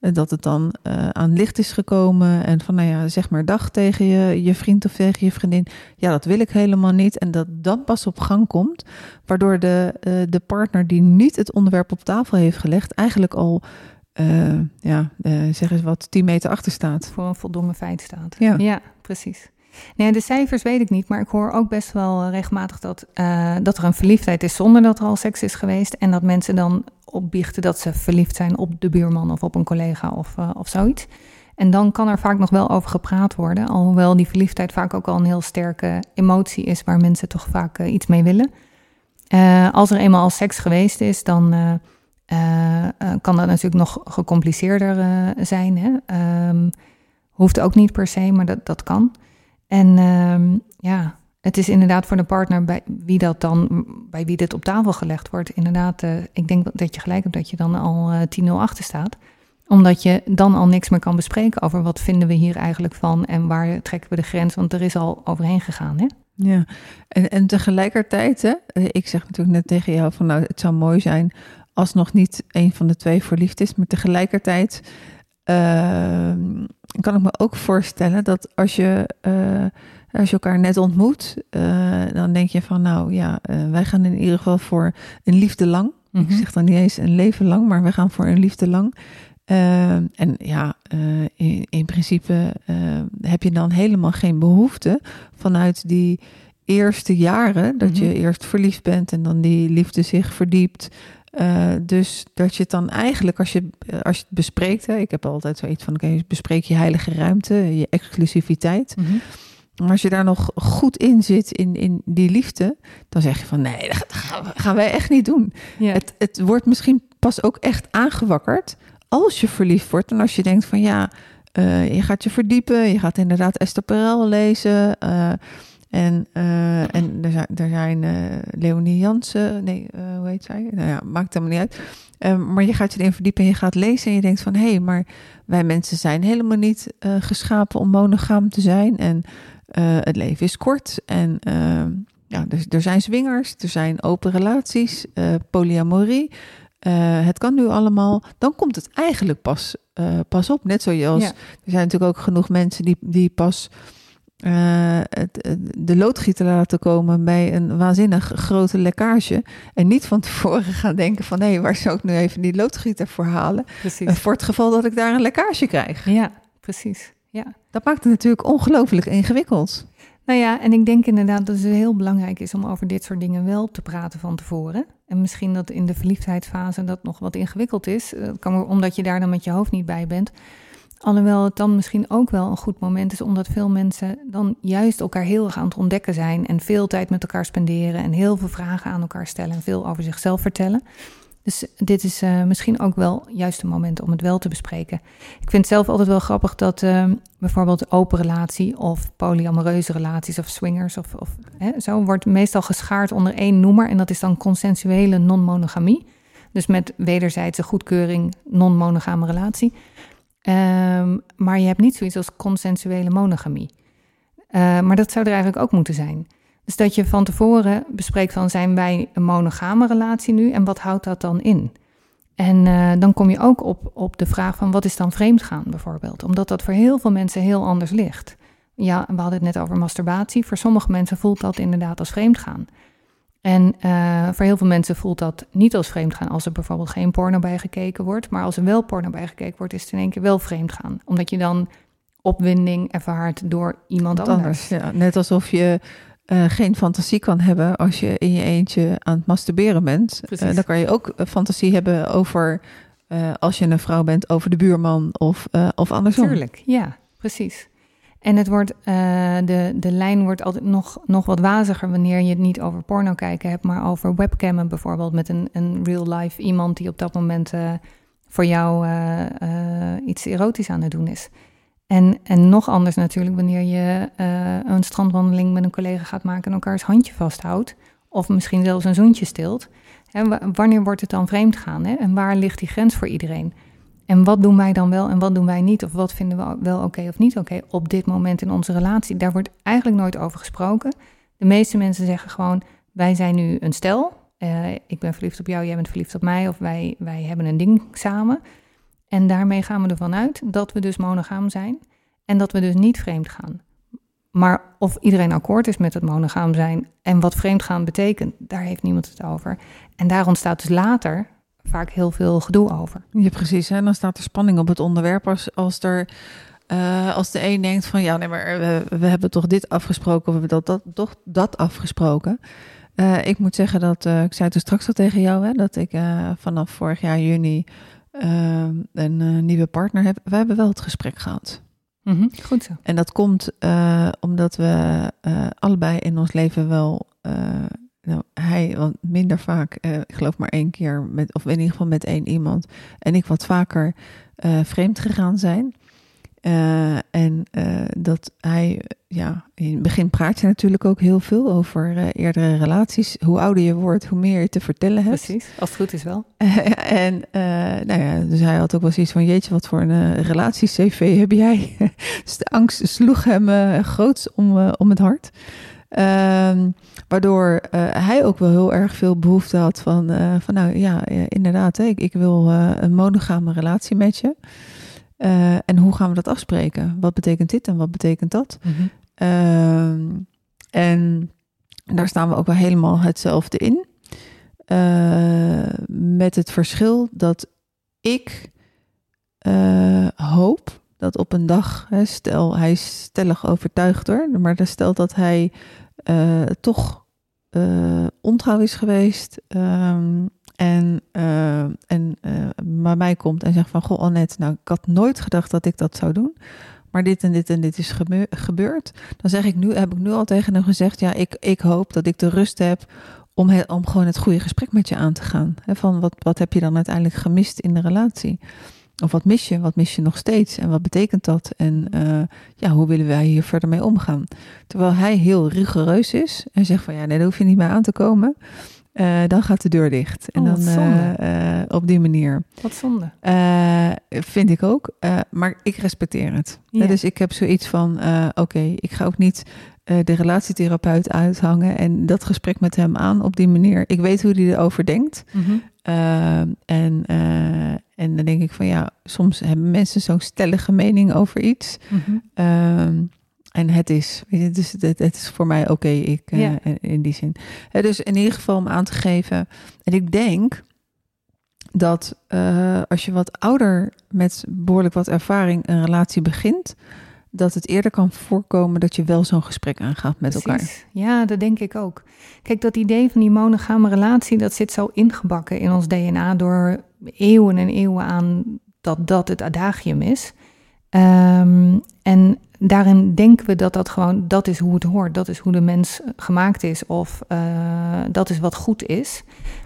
S1: dat het dan uh, aan licht is gekomen. En van, nou ja, zeg maar dag tegen je, je vriend of tegen je vriendin. Ja, dat wil ik helemaal niet. En dat dan pas op gang komt. Waardoor de, uh, de partner die niet het onderwerp op tafel heeft gelegd, eigenlijk al. ja, zeg eens wat, 10 meter achter staat.
S2: Voor een voldongen feit staat. Ja, ja precies. Nee, de cijfers weet ik niet, maar ik hoor ook best wel regelmatig dat, uh, dat er een verliefdheid is zonder dat er al seks is geweest. En dat mensen dan opbiechten dat ze verliefd zijn op de buurman of op een collega of, uh, of zoiets. En dan kan er vaak nog wel over gepraat worden, alhoewel die verliefdheid vaak ook al een heel sterke emotie is waar mensen toch vaak iets mee willen. als er eenmaal al seks geweest is, dan kan dat natuurlijk nog gecompliceerder zijn. Hè? Um, hoeft ook niet per se, maar dat, dat kan. En um, ja, het is inderdaad voor de partner bij wie dat dan, bij wie dit op tafel gelegd wordt, inderdaad, uh, ik denk dat je gelijk hebt dat je dan al uh, 10-0 achter staat. Omdat je dan al niks meer kan bespreken over wat vinden we hier eigenlijk van en waar trekken we de grens, want er is al overheen gegaan. Hè?
S1: Ja, en, en tegelijkertijd, hè, eh, ik zeg natuurlijk net tegen jou van nou, het zou mooi zijn als nog niet een van de twee verliefd is, maar tegelijkertijd kan ik me ook voorstellen dat als je, uh, als je elkaar net ontmoet, uh, dan denk je van nou ja, wij gaan in ieder geval voor een liefde lang. Mm -hmm. Ik mhm. zeg dan niet eens een leven lang, maar we gaan voor een liefde lang. Ehm, en ja, in, in, principe heb je dan helemaal geen behoefte vanuit die eerste jaren, dat je mm -hmm. eerst verliefd bent en dan die liefde zich verdiept. Uh, dus dat je het dan eigenlijk, als je, als je het bespreekt, hè, ik heb altijd zoiets van: oké, okay, bespreek je heilige ruimte, je exclusiviteit. Mm -hmm. Maar als je daar nog goed in zit, in, in die liefde, dan zeg je van: nee, dat gaan, wij echt niet doen. Ja. Het, het wordt misschien pas ook echt aangewakkerd als je verliefd wordt. En als je denkt van ja, uh, je gaat je verdiepen, je gaat inderdaad Esther Perel lezen. Uh, en, uh, en er zijn, er zijn uh, Leonie Jansen, nee, uh, hoe heet zij? Nou ja, maakt helemaal niet uit. Um, maar je gaat je erin verdiepen en je gaat lezen en je denkt van... hé, hey, maar wij mensen zijn helemaal niet geschapen om monogaam te zijn. En het leven is kort en ehm, ja, er, er, zijn zwingers, er zijn open relaties, polyamorie. het kan nu allemaal. Dan komt het eigenlijk pas, pas op. Net zoals, ja. er zijn natuurlijk ook genoeg mensen die, die pas... Uh, het, de loodgieter laten komen bij een waanzinnig grote lekkage. En niet van tevoren gaan denken van... hé, hey, waar zou ik nu even die loodgieter voor halen?
S2: Precies.
S1: Uh, voor het geval dat ik daar een lekkage krijg.
S2: Ja, precies. Ja.
S1: Dat maakt het natuurlijk ongelooflijk ingewikkeld.
S2: Nou ja, en ik denk inderdaad dat het heel belangrijk is... om over dit soort dingen wel te praten van tevoren. En misschien dat in de verliefdheidsfase dat nog wat ingewikkeld is. Kan, omdat je daar dan met je hoofd niet bij bent... Alhoewel het dan misschien ook wel een goed moment is, omdat veel mensen dan juist elkaar heel erg aan het ontdekken zijn en veel tijd met elkaar spenderen en heel veel vragen aan elkaar stellen en veel over zichzelf vertellen. Dus dit is uh, misschien ook wel juist een moment om het wel te bespreken. Ik vind het zelf altijd wel grappig dat uh, bijvoorbeeld open relatie of polyamoreuze relaties of swingers of, of hè, zo wordt meestal geschaard onder één noemer en dat is dan consensuele non-monogamie. Dus met wederzijdse goedkeuring non-monogame relatie. Um, maar je hebt niet zoiets als consensuele monogamie. Uh, maar dat zou er eigenlijk ook moeten zijn. Dus dat je van tevoren bespreekt van zijn wij een monogame relatie nu en wat houdt dat dan in? En uh, dan kom je ook op, op de vraag van wat is dan vreemdgaan bijvoorbeeld? Omdat dat voor heel veel mensen heel anders ligt. Ja, we hadden het net over masturbatie. Voor sommige mensen voelt dat inderdaad als vreemdgaan. En uh, voor heel veel mensen voelt dat niet als vreemd gaan als er bijvoorbeeld geen porno bij gekeken wordt. Maar als er wel porno bij gekeken wordt, is het in één keer wel vreemd gaan. Omdat je dan opwinding ervaart door iemand anders. anders.
S1: Ja, net alsof je uh, geen fantasie kan hebben als je in je eentje aan het masturberen bent. Uh, dan kan je ook fantasie hebben over, als je een vrouw bent, over de buurman of, of andersom.
S2: Tuurlijk, ja, precies. En het wordt, uh, de, de lijn wordt altijd nog, nog wat waziger wanneer je het niet over porno kijken hebt, maar over webcammen bijvoorbeeld met een, een real life iemand die op dat moment uh, voor jou uh, iets erotisch aan het doen is. En, en nog anders natuurlijk wanneer je een strandwandeling met een collega gaat maken en elkaars handje vasthoudt. Of misschien zelfs een zoentje stilt. Wanneer wordt het dan vreemd gaan? Hè? En waar ligt die grens voor iedereen? En wat doen wij dan wel en wat doen wij niet? Of wat vinden we wel oké of niet oké op dit moment in onze relatie? Daar wordt eigenlijk nooit over gesproken. De meeste mensen zeggen gewoon: wij zijn nu een stel. Uh, ik ben verliefd op jou, jij bent verliefd op mij. Of wij, wij hebben een ding samen. En daarmee gaan we ervan uit dat we dus monogaam zijn. En dat we dus niet vreemd gaan. Maar of iedereen akkoord is met het monogaam zijn en wat vreemd gaan betekent, daar heeft niemand het over. En daar ontstaat dus later vaak heel veel gedoe over.
S1: Ja, precies. En dan staat er spanning op het onderwerp als, als er. Uh, als de een denkt van ja, nee, maar we, we hebben toch dit afgesproken, of we hebben dat, dat, toch dat afgesproken. Uh, ik moet zeggen dat, uh, ik zei het straks al tegen jou, hè, dat ik vanaf vorig jaar juni een nieuwe partner heb. We hebben wel het gesprek gehad.
S2: Mm -hmm, goed zo.
S1: En dat komt omdat we allebei in ons leven wel nou, hij wat minder vaak, uh, ik geloof maar één keer, met, of in ieder geval met één iemand. En ik wat vaker uh, vreemd gegaan zijn. Uh, en dat hij, ja, in het begin praat je natuurlijk ook heel veel over eerdere relaties. Hoe ouder je wordt, hoe meer je te vertellen hebt.
S2: Precies, als het goed is wel.
S1: en nou ja, dus hij had ook wel zoiets van, jeetje, wat voor een relatie-cv heb jij? dus de angst sloeg hem groots om, om het hart. Ehm, waardoor hij ook wel heel erg veel behoefte had van, van nou ja, inderdaad, ik, ik wil een monogame relatie met je. En hoe gaan we dat afspreken? Wat betekent dit en wat betekent dat? Mm -hmm. uh, en daar staan we ook wel helemaal hetzelfde in. Met het verschil dat ik hoop dat op een dag, hè, stel hij is stellig overtuigd hoor, maar dan stelt dat hij toch ontrouw is geweest. Um, en, uh, en uh, bij mij komt en zegt van, goh Annette, nou ik had nooit gedacht dat ik dat zou doen. Maar dit en dit en dit is gebeurd. Dan zeg ik nu, heb ik nu al tegen hem gezegd, ja, ik, ik hoop dat ik de rust heb om, om gewoon het goede gesprek met je aan te gaan. Van wat, wat heb je dan uiteindelijk gemist in de relatie? Of wat mis je? Wat mis je nog steeds? En wat betekent dat? En uh, ja, hoe willen wij hier verder mee omgaan? Terwijl hij heel rigoureus is en zegt van ja, nee, daar hoef je niet meer aan te komen. Uh, dan gaat de deur dicht. En
S2: oh,
S1: dan uh, uh, op die manier.
S2: Wat zonde.
S1: vind ik ook. maar ik respecteer het.
S2: Ja.
S1: dus ik heb zoiets van: oké, okay, ik ga ook niet de relatietherapeut uithangen en dat gesprek met hem aan op die manier. Ik weet hoe hij erover denkt.
S2: Mm -hmm.
S1: En, en dan denk ik van ja, soms hebben mensen zo'n stellige mening over iets.
S2: Mm -hmm.
S1: En het is, dus het, het is voor mij oké, okay, ik
S2: ja.
S1: uh, in die zin. Dus in ieder geval om aan te geven. En ik denk dat als je wat ouder met behoorlijk wat ervaring een relatie begint, dat het eerder kan voorkomen dat je wel zo'n gesprek aangaat met elkaar.
S2: Ja, dat denk ik ook. Kijk, dat idee van die monogame relatie, dat zit zo ingebakken in ons DNA door eeuwen en eeuwen aan dat dat het adagium is. Um, en daarin denken we dat dat gewoon, dat is hoe het hoort, dat is hoe de mens gemaakt is of uh, dat is wat goed is.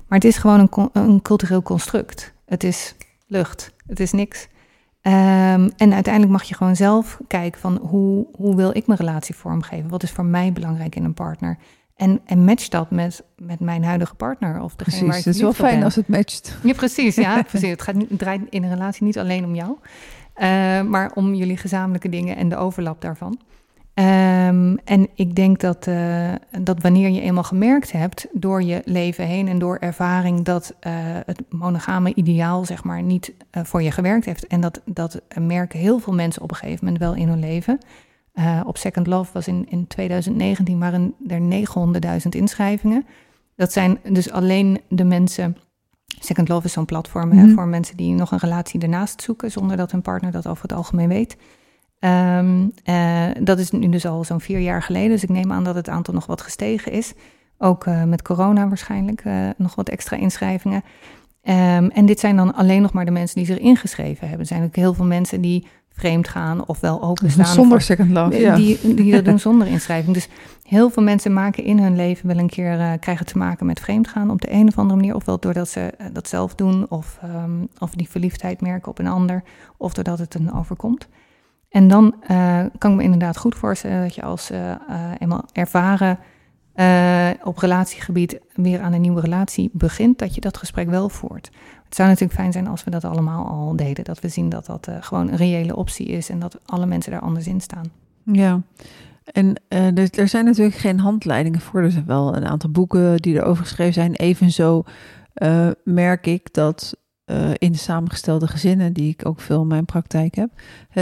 S2: Maar het is gewoon een, een cultureel construct. Het is lucht, het is niks. Um, en uiteindelijk mag je gewoon zelf kijken van hoe, hoe wil ik mijn relatie vormgeven? Wat is voor mij belangrijk in een partner? En, en match dat met, met mijn huidige partner of degene
S1: precies,
S2: waar ik
S1: het is wel fijn ben. als het matcht.
S2: Ja, precies. Ja, precies. Het, gaat, het draait in een relatie niet alleen om jou. Uh, maar om jullie gezamenlijke dingen en de overlap daarvan. Um, en ik denk dat, uh, dat wanneer je eenmaal gemerkt hebt door je leven heen en door ervaring dat uh, het monogame ideaal zeg maar niet voor je gewerkt heeft. En dat, dat merken heel veel mensen op een gegeven moment wel in hun leven. op Second Love was in, in 2019 waren er 900.000 inschrijvingen. Dat zijn dus alleen de mensen Second Love is zo'n platform mm -hmm. hè, voor mensen die nog een relatie ernaast zoeken, zonder dat hun partner dat over het algemeen weet. Um, uh, dat is nu dus al zo'n vier jaar geleden, dus ik neem aan dat het aantal nog wat gestegen is. Ook uh, met corona waarschijnlijk uh, nog wat extra inschrijvingen. Um, en dit zijn dan alleen nog maar de mensen die zich ingeschreven hebben. Er zijn ook heel veel mensen die vreemd gaan of wel openstaan.
S1: Zonder second love, ja.
S2: Die, die dat doen zonder inschrijving. Dus heel veel mensen maken in hun leven wel een keer, uh, krijgen te maken met vreemdgaan op de een of andere manier. Ofwel doordat ze dat zelf doen of, um, of die verliefdheid merken op een ander. Of doordat het een overkomt. En dan uh, kan ik me inderdaad goed voorstellen dat je als eenmaal ervaren op relatiegebied weer aan een nieuwe relatie begint, dat je dat gesprek wel voert. Het zou natuurlijk fijn zijn als we dat allemaal al deden. Dat we zien dat dat gewoon een reële optie is en dat alle mensen daar anders in staan.
S1: Ja, en uh, dus er zijn natuurlijk geen handleidingen voor. Er zijn wel een aantal boeken die erover geschreven zijn. Evenzo merk ik dat in de samengestelde gezinnen, die ik ook veel in mijn praktijk heb.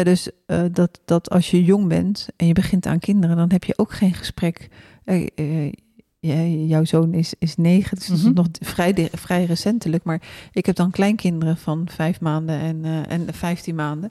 S1: dus dat, dat als je jong bent en je begint aan kinderen, dan heb je ook geen gesprek ja, jouw zoon is, is negen, dus dat is -hmm. nog vrij, vrij recentelijk. Maar ik heb dan kleinkinderen van vijf maanden en, en vijftien maanden.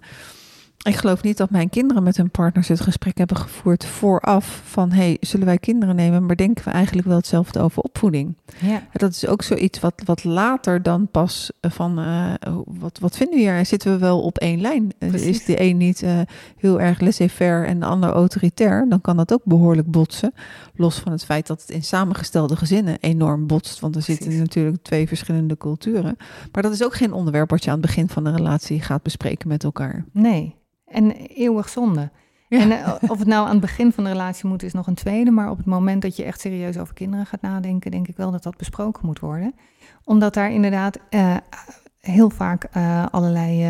S1: Ik geloof niet dat mijn kinderen met hun partners het gesprek hebben gevoerd vooraf van hey, zullen wij kinderen nemen, maar denken we eigenlijk wel hetzelfde over opvoeding.
S2: Ja.
S1: Dat is ook zoiets wat, wat later dan pas van uh, wat, wat vinden we hier? Zitten we wel op één lijn? Precies. Is de een niet uh, heel erg laissez-faire en de ander autoritair? Dan kan dat ook behoorlijk botsen. Los van het feit dat het in samengestelde gezinnen enorm botst, want er Precies. zitten natuurlijk twee verschillende culturen. Maar dat is ook geen onderwerp wat je aan het begin van een relatie gaat bespreken met elkaar.
S2: Nee. En eeuwig zonde. En eh, of het nou aan het begin van de relatie moet, is nog een tweede. Maar op het moment dat je echt serieus over kinderen gaat nadenken, denk ik wel dat dat besproken moet worden. Omdat daar inderdaad uh, heel vaak uh, allerlei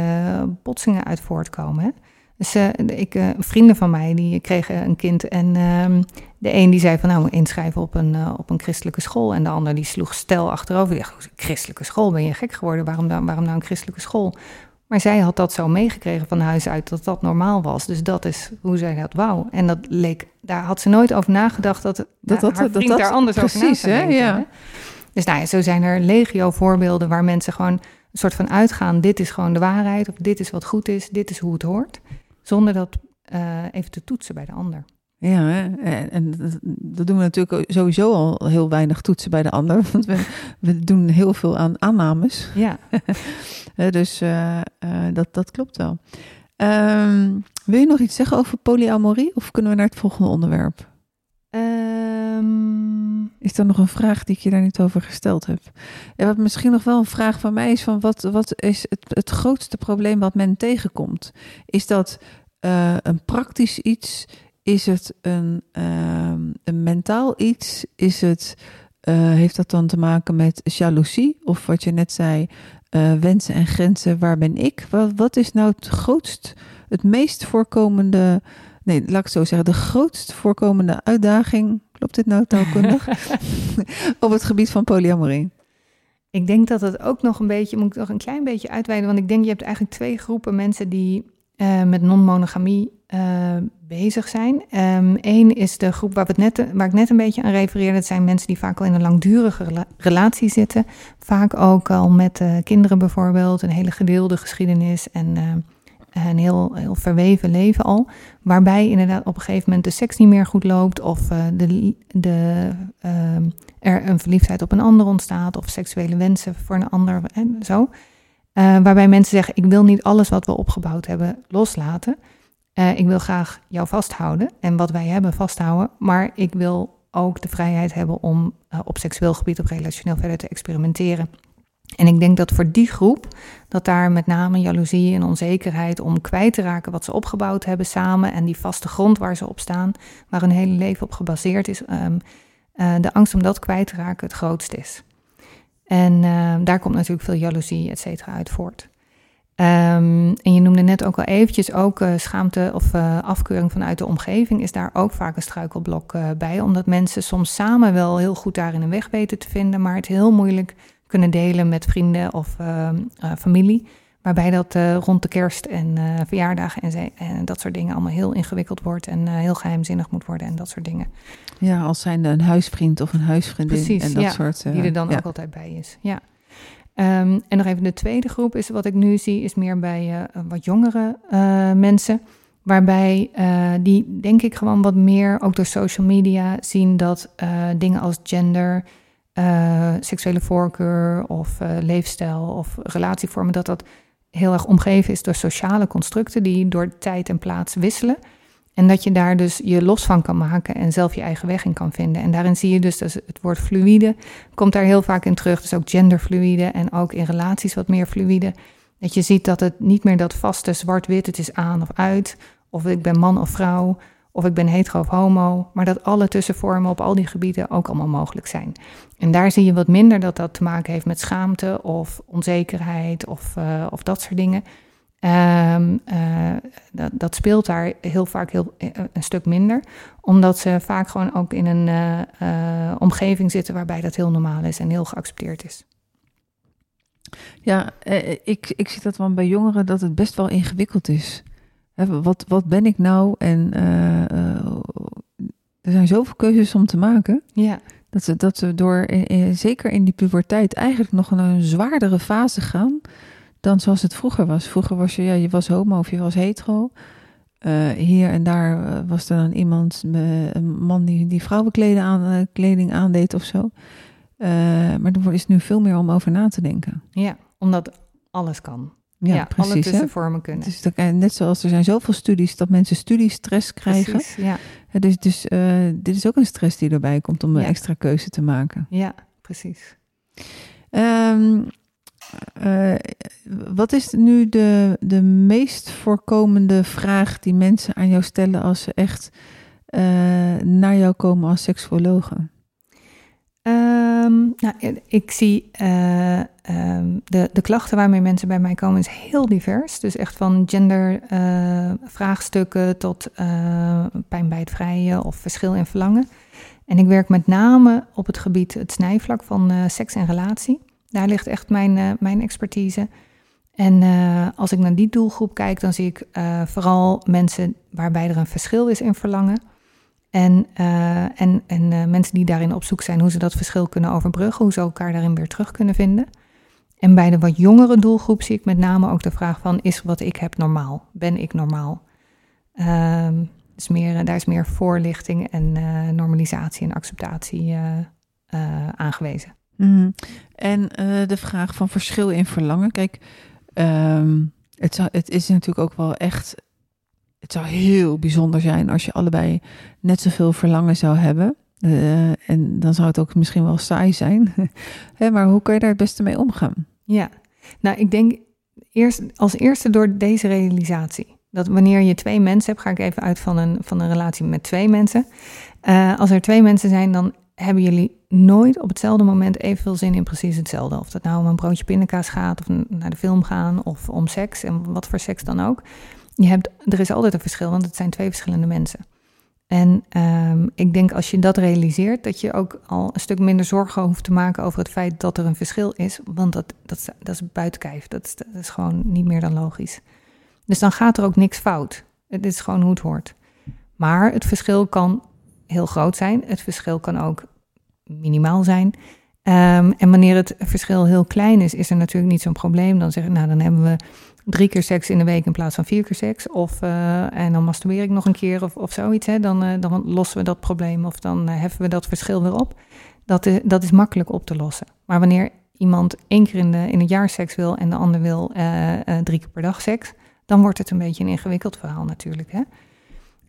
S2: botsingen uit voortkomen. Hè? Dus ik, vrienden van mij die kregen een kind en ehm, de een die zei van nou inschrijven op een, op een christelijke school en de ander die sloeg stel achterover. Die dacht, christelijke school, ben je gek geworden? Waarom, waarom nou een christelijke school? Maar zij had dat zo meegekregen van huis uit dat dat normaal was. Dus dat is hoe zij dat wou. En dat leek, daar had ze nooit over nagedacht dat, dat, dat haar vriend dat, daar anders precies, over na hè? Ja. Dus nou ja, zo zijn er legio voorbeelden waar mensen gewoon een soort van uitgaan. Dit is gewoon de waarheid of dit is wat goed is, dit is hoe het hoort. Zonder dat uh, even te toetsen bij de ander.
S1: Ja, hè? en dat doen we natuurlijk sowieso al heel weinig toetsen bij de ander. Want we, we doen heel veel aan aannames.
S2: Ja.
S1: dus uh, dat, dat klopt wel. Um, wil je nog iets zeggen over polyamorie of kunnen we naar het volgende onderwerp?
S2: Um...
S1: Is er nog een vraag die ik je daar niet over gesteld heb? En wat misschien nog wel een vraag van mij is: van wat, wat is het, het grootste probleem wat men tegenkomt? Is dat uh, een praktisch iets? Is het een, uh, een mentaal iets? Is het, uh, heeft dat dan te maken met jaloezie? Of wat je net zei, uh, wensen en grenzen, waar ben ik? Wat, wat is nou het grootst, het meest voorkomende, nee, laat ik zo zeggen, de grootst voorkomende uitdaging, klopt dit nou taalkundig, op het gebied van polyamorie?
S2: Ik denk dat het ook nog een beetje, moet ik nog een klein beetje uitweiden, want ik denk je hebt eigenlijk twee groepen mensen die uh, met non-monogamie uh, bezig zijn. Eén ehm, is de groep waar, het net, ik net een beetje aan refereerde. Dat zijn mensen die vaak al in een langdurige relatie zitten. Vaak ook al met uh, kinderen bijvoorbeeld. Een hele gedeelde geschiedenis en een heel, heel verweven leven al. Waarbij inderdaad op een gegeven moment de seks niet meer goed loopt. Of de, de, ehm, er een verliefdheid op een ander ontstaat. Of seksuele wensen voor een ander en zo. Waarbij mensen zeggen: Ik wil niet alles wat we opgebouwd hebben loslaten. Uh, ik wil graag jou vasthouden en wat wij hebben vasthouden. Maar ik wil ook de vrijheid hebben om uh, op seksueel gebied, op relationeel verder te experimenteren. En ik denk dat voor die groep, dat daar met name jaloezie en onzekerheid om kwijt te raken wat ze opgebouwd hebben samen en die vaste grond waar ze op staan, waar hun hele leven op gebaseerd is, um, de angst om dat kwijt te raken het grootst is. En uh, daar komt natuurlijk veel jaloezie, et cetera, uit voort. Um, en je noemde net ook al eventjes, ook uh, schaamte of uh, afkeuring vanuit de omgeving is daar ook vaak een struikelblok bij. Omdat mensen soms samen wel heel goed daarin een weg weten te vinden, maar het heel moeilijk kunnen delen met vrienden of ehm, familie. Waarbij dat rond de kerst en verjaardagen en, en, dat soort dingen allemaal heel ingewikkeld wordt en heel geheimzinnig moet worden en dat soort dingen.
S1: Ja, als zijnde een huisvriend of een huisvriendin
S2: Precies,
S1: en dat
S2: ja,
S1: soort.
S2: Die er dan ook altijd bij is. Ja. Um, en nog even de tweede groep is wat ik nu zie, is meer bij uh, wat jongere uh, mensen. Waarbij die denk ik gewoon wat meer, ook door social media, zien dat dingen als gender, seksuele voorkeur of leefstijl of relatievormen, dat dat heel erg omgeven is door sociale constructen die door tijd en plaats wisselen. En dat je daar dus je los van kan maken en zelf je eigen weg in kan vinden. En daarin zie je dus dat het woord fluïde komt daar heel vaak in terug. Dus ook genderfluïde en ook in relaties wat meer fluïde. Dat je ziet dat het niet meer dat vaste zwart-wit, het is aan of uit. Of ik ben man of vrouw, of ik ben hetero of homo. Maar dat alle tussenvormen op al die gebieden ook allemaal mogelijk zijn. En daar zie je wat minder dat dat te maken heeft met schaamte of onzekerheid of, uh, of dat soort dingen. Um, uh, dat, dat, speelt daar heel vaak heel, eh, een stuk minder, omdat ze vaak gewoon ook in een uh, uh, omgeving zitten waarbij dat heel normaal is en heel geaccepteerd is.
S1: Ja, ik, ik zie dat wel bij jongeren dat het best wel ingewikkeld is. wat, wat ben ik nou? En er zijn zoveel keuzes om te maken.
S2: Ja.
S1: Dat ze, dat ze door, zeker in die puberteit, eigenlijk nog een zwaardere fase gaan dan zoals het vroeger was. Vroeger was je, ja, je was homo of je was hetero. Uh, hier en daar uh, was er dan iemand, een man die, die vrouwenkleding aan, kleding aandeed of zo. maar er is nu veel meer om over na te denken.
S2: Ja, omdat alles kan. Ja, ja precies, alle tussenvormen kunnen.
S1: Dus dat, net zoals er zijn zoveel studies dat mensen studiestress krijgen.
S2: Precies, ja.
S1: dus dus dit is ook een stress die erbij komt om een extra keuze te maken.
S2: Ja, precies.
S1: Um, Uh, wat is nu de, de meest voorkomende vraag die mensen aan jou stellen als ze echt uh, naar jou komen als seksuologe?
S2: Um, nou, ik zie uh, um, de, de klachten waarmee mensen bij mij komen is heel divers. Dus echt van gender vraagstukken tot pijn bij het vrije of verschil in verlangen. En ik werk met name op het gebied, het snijvlak van seks en relatie. Daar ligt echt mijn, mijn expertise. En uh, als ik naar die doelgroep kijk, dan zie ik uh, vooral mensen waarbij er een verschil is in verlangen. En, en, en mensen die daarin op zoek zijn hoe ze dat verschil kunnen overbruggen, hoe ze elkaar daarin weer terug kunnen vinden. En bij de wat jongere doelgroep zie ik met name ook de vraag van, is wat ik heb normaal? Ben ik normaal? is meer, daar is meer voorlichting en normalisatie en acceptatie aangewezen.
S1: Mm. En de vraag van verschil in verlangen. Kijk, Um, het, zou, het is natuurlijk ook wel echt. Het zou heel bijzonder zijn als je allebei net zoveel verlangen zou hebben. Uh, en dan zou het ook misschien wel saai zijn. maar hoe kan je daar het beste mee omgaan?
S2: Ja, nou, ik denk eerst, als eerste door deze realisatie. Dat wanneer je twee mensen hebt, ga ik even uit van een, van een relatie met twee mensen. Uh, als er twee mensen zijn, dan hebben jullie nooit op hetzelfde moment evenveel zin in precies hetzelfde. Of dat nou om een broodje pindakaas gaat, of naar de film gaan, of om seks en wat voor seks dan ook. Je hebt, er is altijd een verschil, want het zijn twee verschillende mensen. En um, ik denk als je dat realiseert, dat je ook al een stuk minder zorgen hoeft te maken over het feit dat er een verschil is. Want dat, dat, dat is buitenkijf. Dat dat is gewoon niet meer dan logisch. Dus dan gaat er ook niks fout. Het is gewoon hoe het hoort. Maar het verschil kan heel groot zijn. Het verschil kan ook minimaal zijn. Um, en wanneer het verschil heel klein is, is er natuurlijk niet zo'n probleem. Dan zeg ik, nou, dan hebben we drie keer seks in de week in plaats van vier keer seks. Of, uh, en dan masturbeer ik nog een keer of, of zoiets. Hè. Dan, uh, dan lossen we dat probleem of dan uh, heffen we dat verschil weer op. Dat is, dat is makkelijk op te lossen. Maar wanneer iemand één keer in, de, in het jaar seks wil en de ander wil drie keer per dag seks, dan wordt het een beetje een ingewikkeld verhaal natuurlijk. Hè.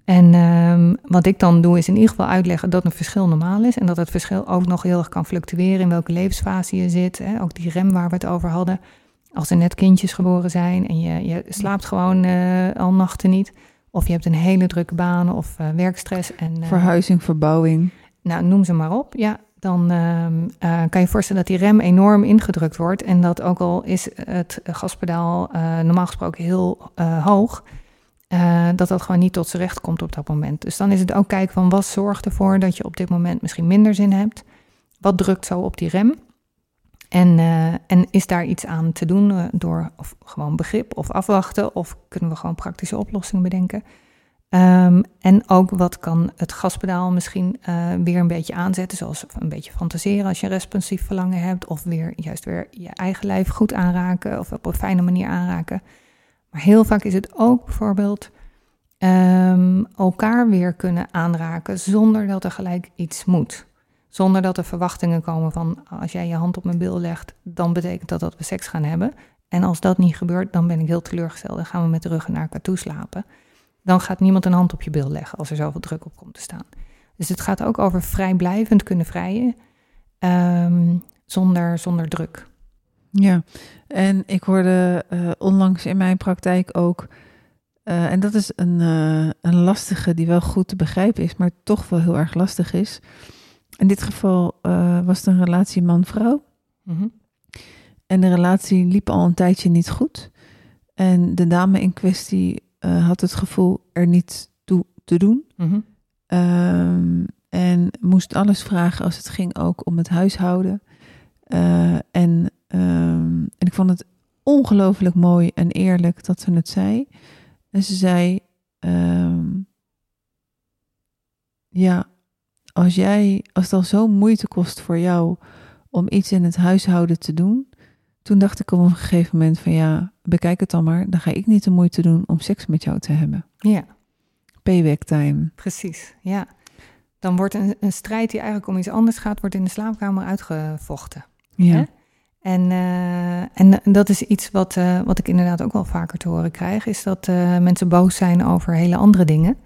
S2: En um, wat ik dan doe is in ieder geval uitleggen dat een verschil normaal is en dat het verschil ook nog heel erg kan fluctueren in welke levensfase je zit. Hè? Ook die rem waar we het over hadden. Als er net kindjes geboren zijn en je, je slaapt gewoon uh, al nachten niet. Of je hebt een hele drukke baan of uh, werkstress. En,
S1: uh, Verhuizing, verbouwing.
S2: Nou, noem ze maar op. Ja, dan ehm, kan je voorstellen dat die rem enorm ingedrukt wordt. En dat ook al is het gaspedaal normaal gesproken heel hoog uh, dat dat gewoon niet tot z'n recht komt op dat moment. Dus dan is het ook kijken van wat zorgt ervoor dat je op dit moment misschien minder zin hebt. Wat drukt zo op die rem? En, uh, en is daar iets aan te doen uh, door of gewoon begrip of afwachten? Of kunnen we gewoon praktische oplossingen bedenken? Um, en ook wat kan het gaspedaal misschien weer een beetje aanzetten, zoals een beetje fantaseren als je responsief verlangen hebt, of weer juist weer je eigen lijf goed aanraken of op een fijne manier aanraken. Maar heel vaak is het ook bijvoorbeeld um, elkaar weer kunnen aanraken zonder dat er gelijk iets moet. Zonder dat er verwachtingen komen van als jij je hand op mijn bil legt, dan betekent dat dat we seks gaan hebben. En als dat niet gebeurt, dan ben ik heel teleurgesteld en gaan we met de ruggen naar elkaar toe slapen. Dan gaat niemand een hand op je bil leggen als er zoveel druk op komt te staan. Dus het gaat ook over vrijblijvend kunnen vrijen um, zonder, zonder druk.
S1: Ja, en ik hoorde uh, onlangs in mijn praktijk ook, uh, en dat is een, uh, een lastige die wel goed te begrijpen is, maar toch wel heel erg lastig is. In dit geval was het een relatie man-vrouw. Mm -hmm. En de relatie liep al een tijdje niet goed. En de dame in kwestie had het gevoel er niet toe te doen. Mm -hmm. um, en moest alles vragen als het ging ook om het huishouden. en Um, en ik vond het ongelooflijk mooi en eerlijk dat ze het zei. En ze zei: um, Ja, als jij, als het al zo moeite kost voor jou om iets in het huishouden te doen. Toen dacht ik op een gegeven moment van ja, bekijk het dan maar. Dan ga ik niet de moeite doen om seks met jou te hebben.
S2: Ja.
S1: Payback time.
S2: Precies, ja. Dan wordt een, een strijd die eigenlijk om iets anders gaat, wordt in de slaapkamer uitgevochten.
S1: Ja. Hè?
S2: En, uh, en dat is iets wat, uh, wat ik inderdaad ook wel vaker te horen krijg, is dat uh, mensen boos zijn over hele andere dingen.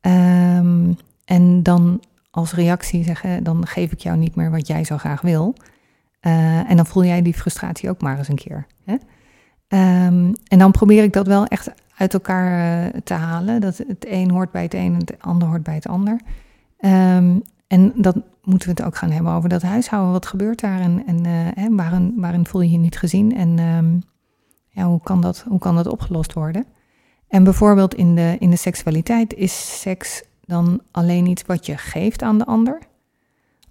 S2: Um, en dan als reactie zeggen, dan geef ik jou niet meer wat jij zo graag wil. Eh, en dan voel jij die frustratie ook maar eens een keer. Hè? Ehm, en dan probeer ik dat wel echt uit elkaar te halen. Dat het een hoort bij het een en het ander hoort bij het ander. Um, en dat moeten we het ook gaan hebben over dat huishouden. Wat gebeurt daar en, en uh, hè, waarin, waarin voel je je niet gezien? En um, ja, hoe, kan dat, hoe kan dat opgelost worden? En bijvoorbeeld in de, in de seksualiteit is seks dan alleen iets wat je geeft aan de ander?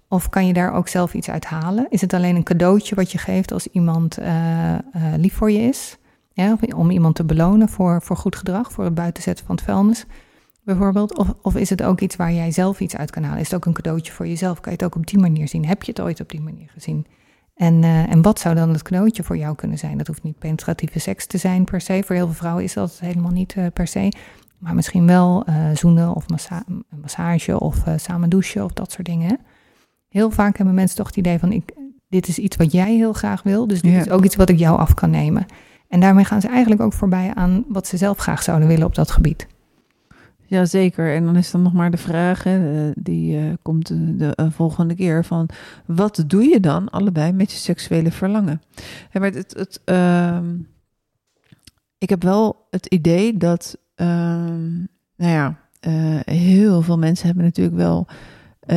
S2: Of kan je daar ook zelf iets uit halen? Is het alleen een cadeautje wat je geeft als iemand uh, uh, lief voor je is? Ja, om iemand te belonen voor, voor goed gedrag, voor het buitenzetten van het vuilnis bijvoorbeeld? Of, of is het ook iets waar jij zelf iets uit kan halen? Is het ook een cadeautje voor jezelf? Kan je het ook op die manier zien? Heb je het ooit op die manier gezien? En, uh, en wat zou dan het cadeautje voor jou kunnen zijn? Dat hoeft niet penetratieve seks te zijn per se. Voor heel veel vrouwen is dat helemaal niet uh, per se. Maar misschien wel uh, zoenen of massa massage of samen douchen of dat soort dingen. Heel vaak hebben mensen toch het idee van... Ik, dit is iets wat jij heel graag wil, dus dit ja. is ook iets wat ik jou af kan nemen. En daarmee gaan ze eigenlijk ook voorbij aan wat ze zelf graag zouden willen op dat gebied.
S1: Jazeker. En dan is dan nog maar de vraag, hè, die uh, komt de, de uh, volgende keer, van wat doe je dan allebei met je seksuele verlangen? Ja, maar het, het, uh, ik heb wel het idee dat, ehm, nou ja, heel veel mensen hebben natuurlijk wel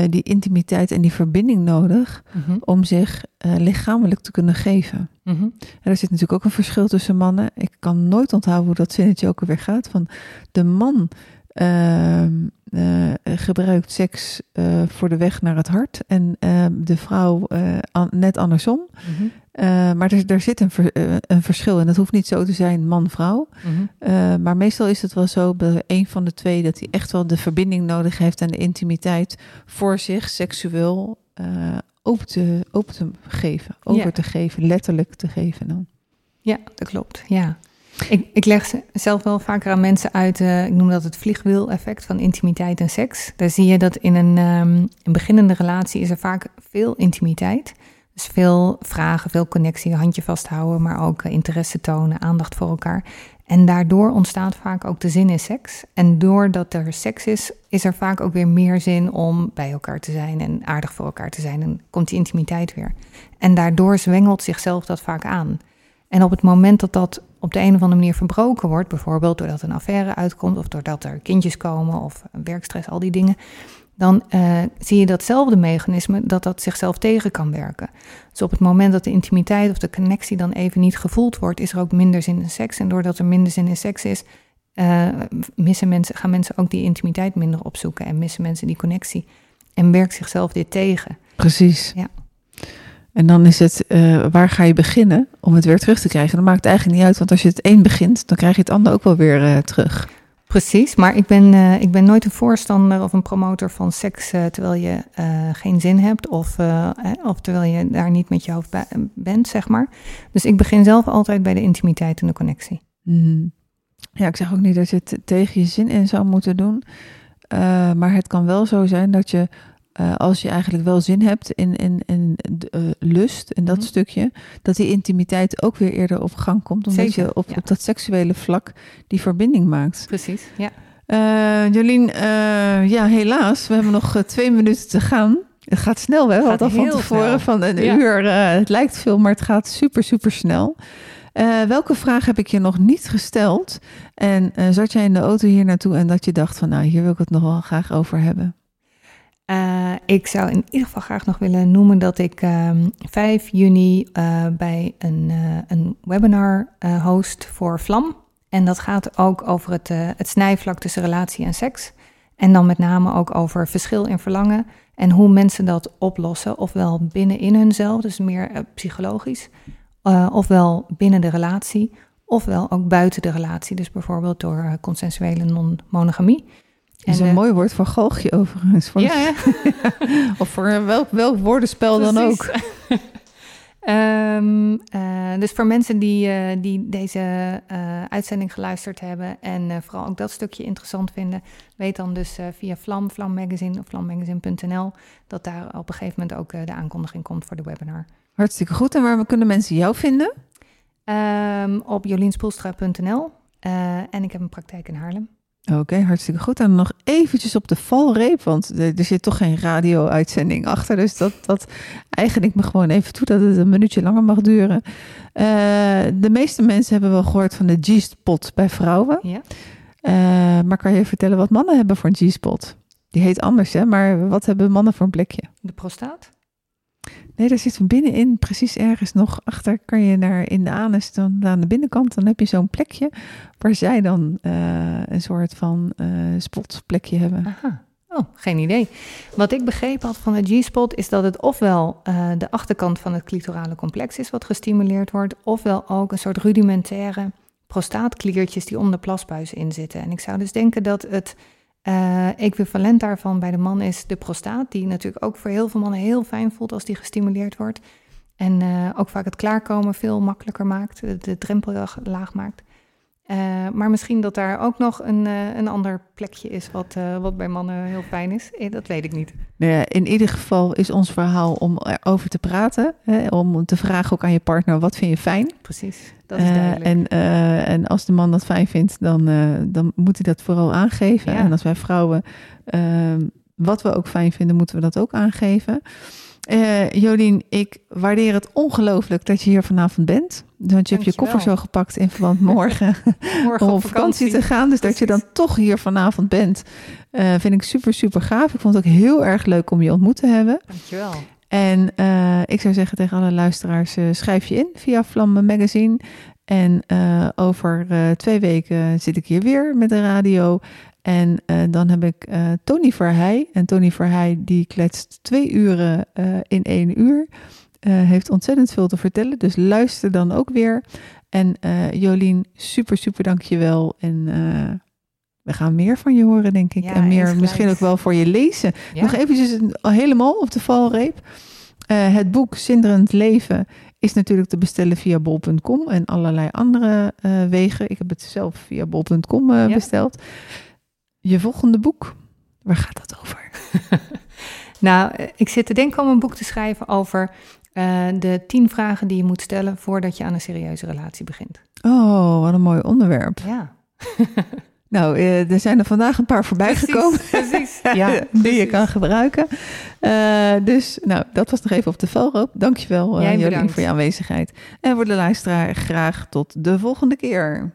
S1: die intimiteit en die verbinding nodig mm -hmm. om zich lichamelijk te kunnen geven. Mm -hmm. En er zit natuurlijk ook een verschil tussen mannen. Ik kan nooit onthouden hoe dat zinnetje ook alweer gaat. Van de man gebruikt seks uh, voor de weg naar het hart en de vrouw an, net andersom. Mm -hmm. maar er, er zit een, ver, een, verschil en dat hoeft niet zo te zijn man-vrouw. Mm -hmm. maar meestal is het wel zo bij een van de twee dat hij echt wel de verbinding nodig heeft en de intimiteit voor zich seksueel open, te, open te geven, over ja. te geven, letterlijk te geven dan.
S2: Ja, dat klopt. Ja. Ik, ik leg zelf wel vaker aan mensen uit, uh, ik noem dat het vliegwiel-effect van intimiteit en seks. Daar zie je dat in een, um, een beginnende relatie is er vaak veel intimiteit. Dus veel vragen, veel connectie, handje vasthouden, maar ook uh, interesse tonen, aandacht voor elkaar. En daardoor ontstaat vaak ook de zin in seks. En doordat er seks is, is er vaak ook weer meer zin om bij elkaar te zijn en aardig voor elkaar te zijn. En komt die intimiteit weer. En daardoor zwengelt zichzelf dat vaak aan. En op het moment dat dat op de een of andere manier verbroken wordt, bijvoorbeeld doordat een affaire uitkomt of doordat er kindjes komen of werkstress, al die dingen, dan uh, zie je datzelfde mechanisme dat dat zichzelf tegen kan werken. Dus op het moment dat de intimiteit of de connectie dan even niet gevoeld wordt, is er ook minder zin in seks. En doordat er minder zin in seks is, uh, missen mensen, gaan mensen ook die intimiteit minder opzoeken en missen mensen die connectie. En werkt zichzelf dit tegen.
S1: Precies.
S2: Ja.
S1: En dan is het, uh, waar ga je beginnen om het weer terug te krijgen? Dat maakt het eigenlijk niet uit, want als je het een begint, dan krijg je het ander ook wel weer uh, terug.
S2: Precies, maar ik ben, uh, ik ben nooit een voorstander of een promotor van seks terwijl je geen zin hebt of, of terwijl je daar niet met je hoofd bent, zeg maar. Dus ik begin zelf altijd bij de intimiteit en de connectie.
S1: Mm. Ja, ik zeg ook niet dat je het tegen je zin in zou moeten doen, maar het kan wel zo zijn dat je uh, als je eigenlijk wel zin hebt in, in, in uh, lust, in dat mm -hmm. stukje, dat die intimiteit ook weer eerder op gang komt. Omdat Zeker, je op, ja. op dat seksuele vlak die verbinding maakt.
S2: Precies, ja.
S1: Uh, Jolien, ja, helaas, we hebben nog twee minuten te gaan. Het gaat snel, hè? We hadden al van tevoren snel. van een ja. uur. het lijkt veel, maar het gaat super, super snel. welke vraag heb ik je nog niet gesteld? En zat jij in de auto hier naartoe en dat je dacht van, nou, hier wil ik het nog wel graag over hebben?
S2: Uh, ik zou in ieder geval graag nog willen noemen dat ik um, 5 juni uh, bij een, uh, een webinar host voor Vlam. En dat gaat ook over het, het snijvlak tussen relatie en seks. En dan met name ook over verschil in verlangen en hoe mensen dat oplossen. Ofwel binnenin hunzelf, dus meer psychologisch. ofwel binnen de relatie, ofwel ook buiten de relatie. Dus bijvoorbeeld door consensuele non-monogamie.
S1: Dat is een mooi woord voor galgje overigens. Voor
S2: ja, ja.
S1: of voor welk, welk woordenspel Precies. dan ook.
S2: um, uh, dus voor mensen die, uh, die deze uitzending geluisterd hebben en vooral ook dat stukje interessant vinden, weet dan dus via Vlam, Vlam Magazine of vlammagazine.nl dat daar op een gegeven moment ook de aankondiging komt voor de webinar.
S1: Hartstikke goed. En waar kunnen mensen jou vinden?
S2: Um, op jolienspoelstra.nl en ik heb een praktijk in Haarlem.
S1: Oké, hartstikke goed. En nog eventjes op de valreep, want er, zit toch geen radio-uitzending achter. Dus dat, dat eigen ik me gewoon even toe dat het een minuutje langer mag duren. Uh, de meeste mensen hebben wel gehoord van de G-spot bij vrouwen.
S2: Ja.
S1: Uh, maar kan je vertellen wat mannen hebben voor een G-spot? Die heet anders, hè? Maar wat hebben mannen voor een plekje?
S2: De prostaat?
S1: Nee, daar zit van binnenin, precies ergens nog achter, kan je naar in de anus, dan aan de binnenkant, dan heb je zo'n plekje waar zij dan uh, een soort van uh, spotplekje hebben.
S2: Aha. Oh, geen idee. Wat ik begrepen had van de G-spot is dat het ofwel uh, de achterkant van het clitorale complex is wat gestimuleerd wordt, ofwel ook een soort rudimentaire prostaatkliertjes die om de plasbuis in zitten. En ik zou dus denken dat het uh, equivalent daarvan bij de man is de prostaat, die natuurlijk ook voor heel veel mannen heel fijn voelt als die gestimuleerd wordt. En uh, ook vaak het klaarkomen veel makkelijker maakt, de drempel laag maakt. Uh, maar misschien dat daar ook nog een, uh, een ander plekje is wat, uh, wat bij mannen heel fijn is. Dat weet ik niet.
S1: Nou ja, in ieder geval is ons verhaal om erover te praten. Hè, om te vragen ook aan je partner, wat vind je fijn?
S2: Precies, dat is duidelijk.
S1: En, en als de man dat fijn vindt, dan, dan moet hij dat vooral aangeven. Ja. En als wij vrouwen ehm, wat we ook fijn vinden, moeten we dat ook aangeven. Uh, Jolien, ik waardeer het ongelooflijk dat je hier vanavond bent. Want je hebt je koffer zo gepakt in verband morgen,
S2: morgen
S1: om op vakantie. te gaan. Dus Precies. dat je dan toch hier vanavond bent, uh, vind ik super, super gaaf. Ik vond het ook heel erg leuk om je ontmoet te hebben.
S2: Dankjewel.
S1: En uh, ik zou zeggen tegen alle luisteraars, schrijf je in via Vlamme Magazine. En over twee weken zit ik hier weer met de radio. En uh, dan heb ik uh, Tony Verheij. En Tony Verheij die kletst twee uren uh, in één uur. heeft ontzettend veel te vertellen. Dus luister dan ook weer. En Jolien, super, super dankjewel. En we gaan meer van je horen, denk ik.
S2: Ja,
S1: en meer misschien ook wel voor je lezen.
S2: Ja.
S1: Nog eventjes helemaal op de valreep. het boek Zinderend Leven is natuurlijk te bestellen via bol.com en allerlei andere wegen. Ik heb het zelf via bol.com
S2: Ja.
S1: besteld. Je volgende boek, waar gaat dat over?
S2: Nou, eh, ik zit te denken om een boek te schrijven over uh, de tien vragen die je moet stellen voordat je aan een serieuze relatie begint.
S1: Oh, wat een mooi onderwerp.
S2: Ja.
S1: Nou, uh, er zijn er vandaag een paar voorbij
S2: Precies,
S1: gekomen.
S2: precies. Ja,
S1: die je kan gebruiken. Uh, dus, nou, dat was nog even op de velroop. Dankjewel, uh, Jolien, voor je aanwezigheid. En voor de luisteraar graag tot de volgende keer.